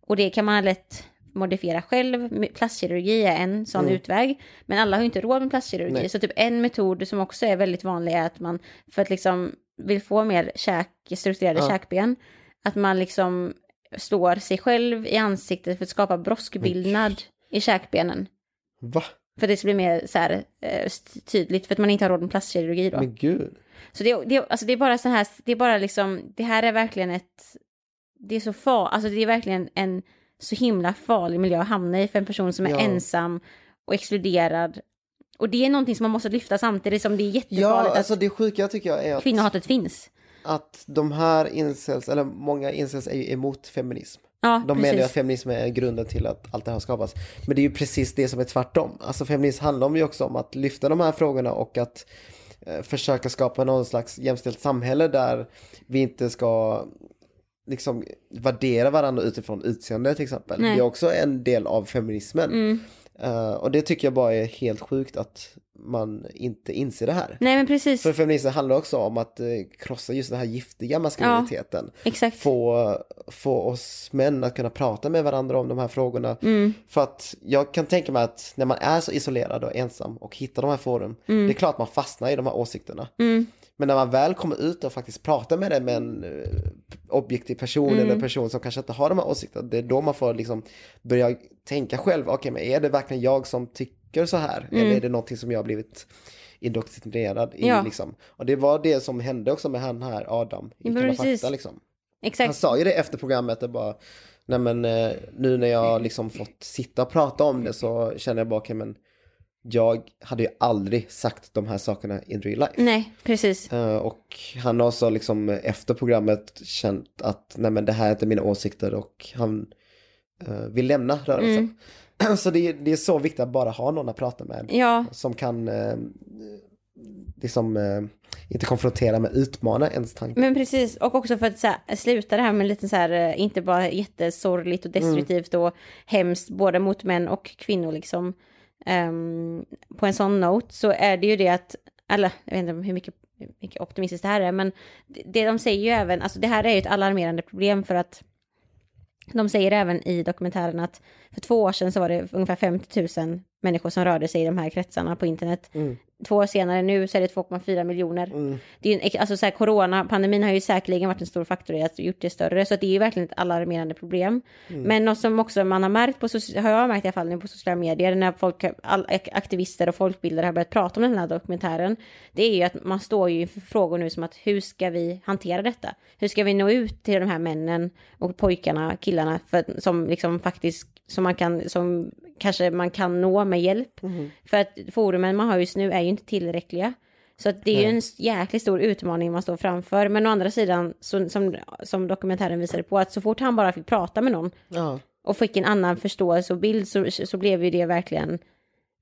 Och det kan man lätt modifiera själv. Plastkirurgi är en sån utväg. Men alla har ju inte råd med plastkirurgi. Nej. Så typ en metod som också är väldigt vanlig är att man för att liksom vill få mer käk, strukturerade Ja. käkben. Att man liksom står sig själv i ansiktet för att skapa broskbildnad i käkbenen. Va? För det ska bli mer så här, eh, tydligt för att man inte har råd med plastkirurgi då. Men gud. Så det, det, alltså det är bara så här, det är bara liksom, det här är verkligen ett, det är så far, alltså det är verkligen en så himla farlig miljö att hamna i för en person som är Ja. ensam och exkluderad. Och det är någonting som man måste lyfta samtidigt som det är Ja, jättefarligt alltså att det sjuka tycker jag är att, kvinnohatet finns. att de här incels, eller många incels är ju emot feminism. Ja, De menar ju precis. att feminism är grunden till att allt det här har skapats. Men det är ju precis det som är tvärtom. Alltså feminism handlar ju också om att lyfta de här frågorna och att eh, försöka skapa någon slags jämställt samhälle där vi inte ska liksom värdera varandra utifrån utseende till exempel. Nej. Det är också en del av feminismen. Mm. Eh, och det tycker jag bara är helt sjukt att man inte inser det här. Nej men precis, För feminism handlar också om att eh, krossa just den här giftiga maskuliniteten. exakt. Få, få oss män att kunna prata med varandra om de här frågorna. Mm. För att jag kan tänka mig att när man är så isolerad och ensam och hittar de här forum, det är klart man fastnar i de här åsikterna. Mm. Men när man väl kommer ut och faktiskt pratar med det med en eh, objektiv person Mm. eller en person som kanske inte har de här åsikterna, det är då man får liksom börja tänka själv, okej men är det verkligen jag som tycker så här? Eller är det någonting som jag har blivit indoktrinerad i Mm. Ja. liksom? Och det var det som hände också med han här Adam i Kalla fakta liksom. Han Exakt. sa ju det efter programmet, det bara, nej men eh, nu när jag liksom fått sitta och prata om det så känner jag bara, okej men jag hade ju aldrig sagt de här sakerna in real life. Nej, precis. Eh, och han har också liksom efter programmet känt att nej men det här är inte mina åsikter och han eh, vill lämna rörelsen. Så det är, det är så viktigt att bara ha någon att prata med Ja, som kan eh, liksom eh, inte konfrontera men utmana ens tankar. Men precis, och också för att så här, sluta det här med lite så här, inte bara jättesorgligt och destruktivt och hemskt, både mot män och kvinnor liksom. Um, på en sån note så är det ju det att, eller jag vet inte hur mycket, hur mycket optimistiskt det här är, men det, det de säger ju även, alltså det här är ju ett alarmerande problem för att de säger även i dokumentären att för två år sedan så var det ungefär 50 000 människor som rörde sig i de här kretsarna på internet. Två år senare nu så är det 2,4 miljoner. Det är ju en, alltså så här, coronapandemin har ju säkerligen varit en stor faktor i att gjort det större, så att det är ju verkligen ett alarmerande problem. Men något som också man har märkt på, har jag märkt i alla fall nu på sociala medier, när folk, all, aktivister och folkbildare har börjat prata om den här dokumentären, det är ju att man står ju inför frågor nu som att hur ska vi hantera detta? Hur ska vi nå ut till de här männen och pojkarna, killarna, för, som liksom faktiskt, som man kan, som kanske man kan nå med hjälp? För att forumen man har just nu är ju inte tillräckliga. Så att det är ju en jäkligt stor utmaning man står framför. Men å andra sidan, så, som, som dokumentären visade på, att så fort han bara fick prata med någon Ja, och fick en annan förståelse och bild så, så blev ju det verkligen,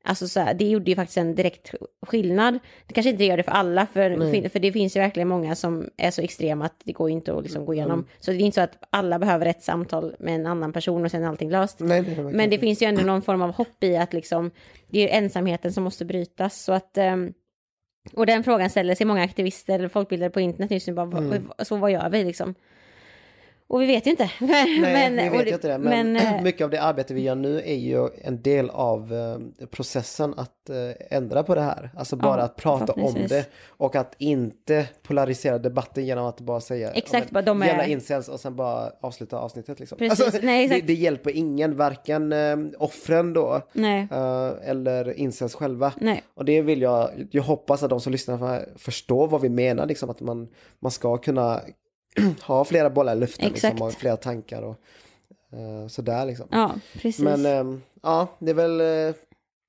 alltså så här, det gjorde ju faktiskt en direkt skillnad. Det kanske inte gör det för alla, för, för det finns ju verkligen många som är så extrema att det går inte att liksom gå igenom. Så det är inte så att alla behöver ett samtal med en annan person och sen är allting löst. nej, det är Men det finns ju ändå någon form av hopp i att liksom, det är ensamheten som måste brytas. Så att, ehm, och den frågan ställer sig många aktivister eller folkbildare på internet just nu, bara, vad- så vad gör vi liksom? Och vi vet ju inte. Men, Nej, men, vet det- inte det. Men, men, eh, mycket av det arbete vi gör nu är ju en del av eh, processen att eh, ändra på det här. Alltså bara Ja, att prata om det och att inte polarisera debatten genom att bara säga Exakt, bara de är- incels och sen bara avsluta avsnittet. Liksom. Precis, nej, det, det hjälper ingen, varken offren då nej, eller incels själva. nej, Och det vill jag, jag hoppas att de som lyssnar för- förstår vad vi menar, liksom att man, man ska kunna ha flera bollar i luften, liksom, och flera tankar och Uh, sådär liksom. Ja, precis. Men um, ja, det är väl... Uh...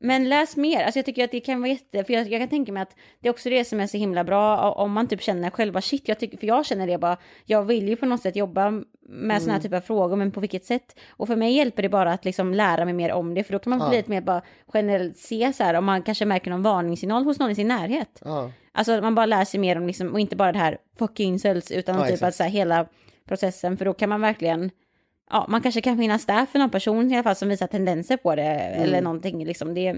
Men läs mer, alltså jag tycker att det kan vara jätte, för jag, jag, kan tänka mig att det är också det som är så himla bra om man typ känner själva shit, jag tycker, för jag känner det bara, jag vill ju på något sätt jobba med mm. sådana här typer av frågor, men på vilket sätt? Och för mig hjälper det bara att liksom lära mig mer om det, för då kan man ja. bli lite mer bara generellt se så här, om man kanske märker någon varningssignal hos någon i sin närhet. Ja. Alltså man bara lär sig mer om liksom, och inte bara det här fucking cells, utan ja, typ exakt. att så här, hela processen, för då kan man verkligen ja, man kanske kan finnas där för någon person i alla fall som visar tendenser på det mm. eller någonting liksom. Det,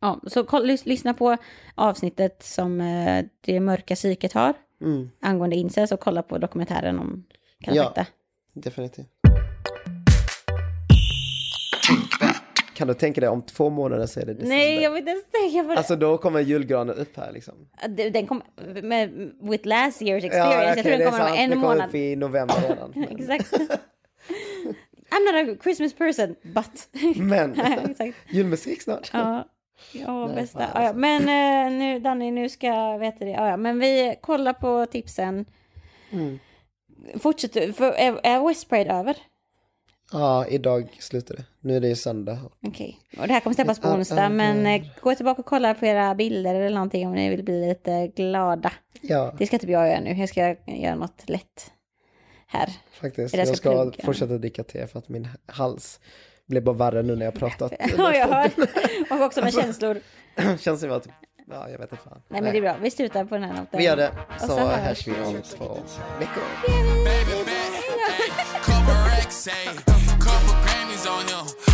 ja, så koll, lys, lyssna på avsnittet som eh, det mörka psyket har mm. angående incels och kolla på dokumentären om Kalafakta. Ja, definitivt. Kan du tänka dig om två månader så är det december? Nej, jag vill inte ens tänka på det. Alltså då kommer julgranen upp här liksom. Den kommer, med, with last year's experience, ja, okay, jag tror den kommer om en månad. Den kommer upp i november redan. Exakt. I'm not a Christmas person, but... Men, julmusik snart. Ja, ja Nej, bästa. Ja, ja. Men uh, nu, Danny, nu ska, vet du ja. Men vi kollar på tipsen. Mm. Fortsätter, för, är, är West Parade över? Ja, idag slutar det. Nu är det ju söndag. Okej, okay. och det här kommer släppas på onsdag, men uh, gå tillbaka och kolla på era bilder eller någonting om ni vill bli lite glada. Ja. Det ska typ jag göra nu, jag ska göra något lätt här. Faktiskt, jag ska, jag ska fortsätta dricka te för att min hals blev bara värre nu när jag pratat. ja, jag hör. Och också med känslor. Känns som att, ja jag vet inte fan. Nej men det är bra, vi slutar på den här noten. Vi gör det, så, så hörs vi om två veckor. on him.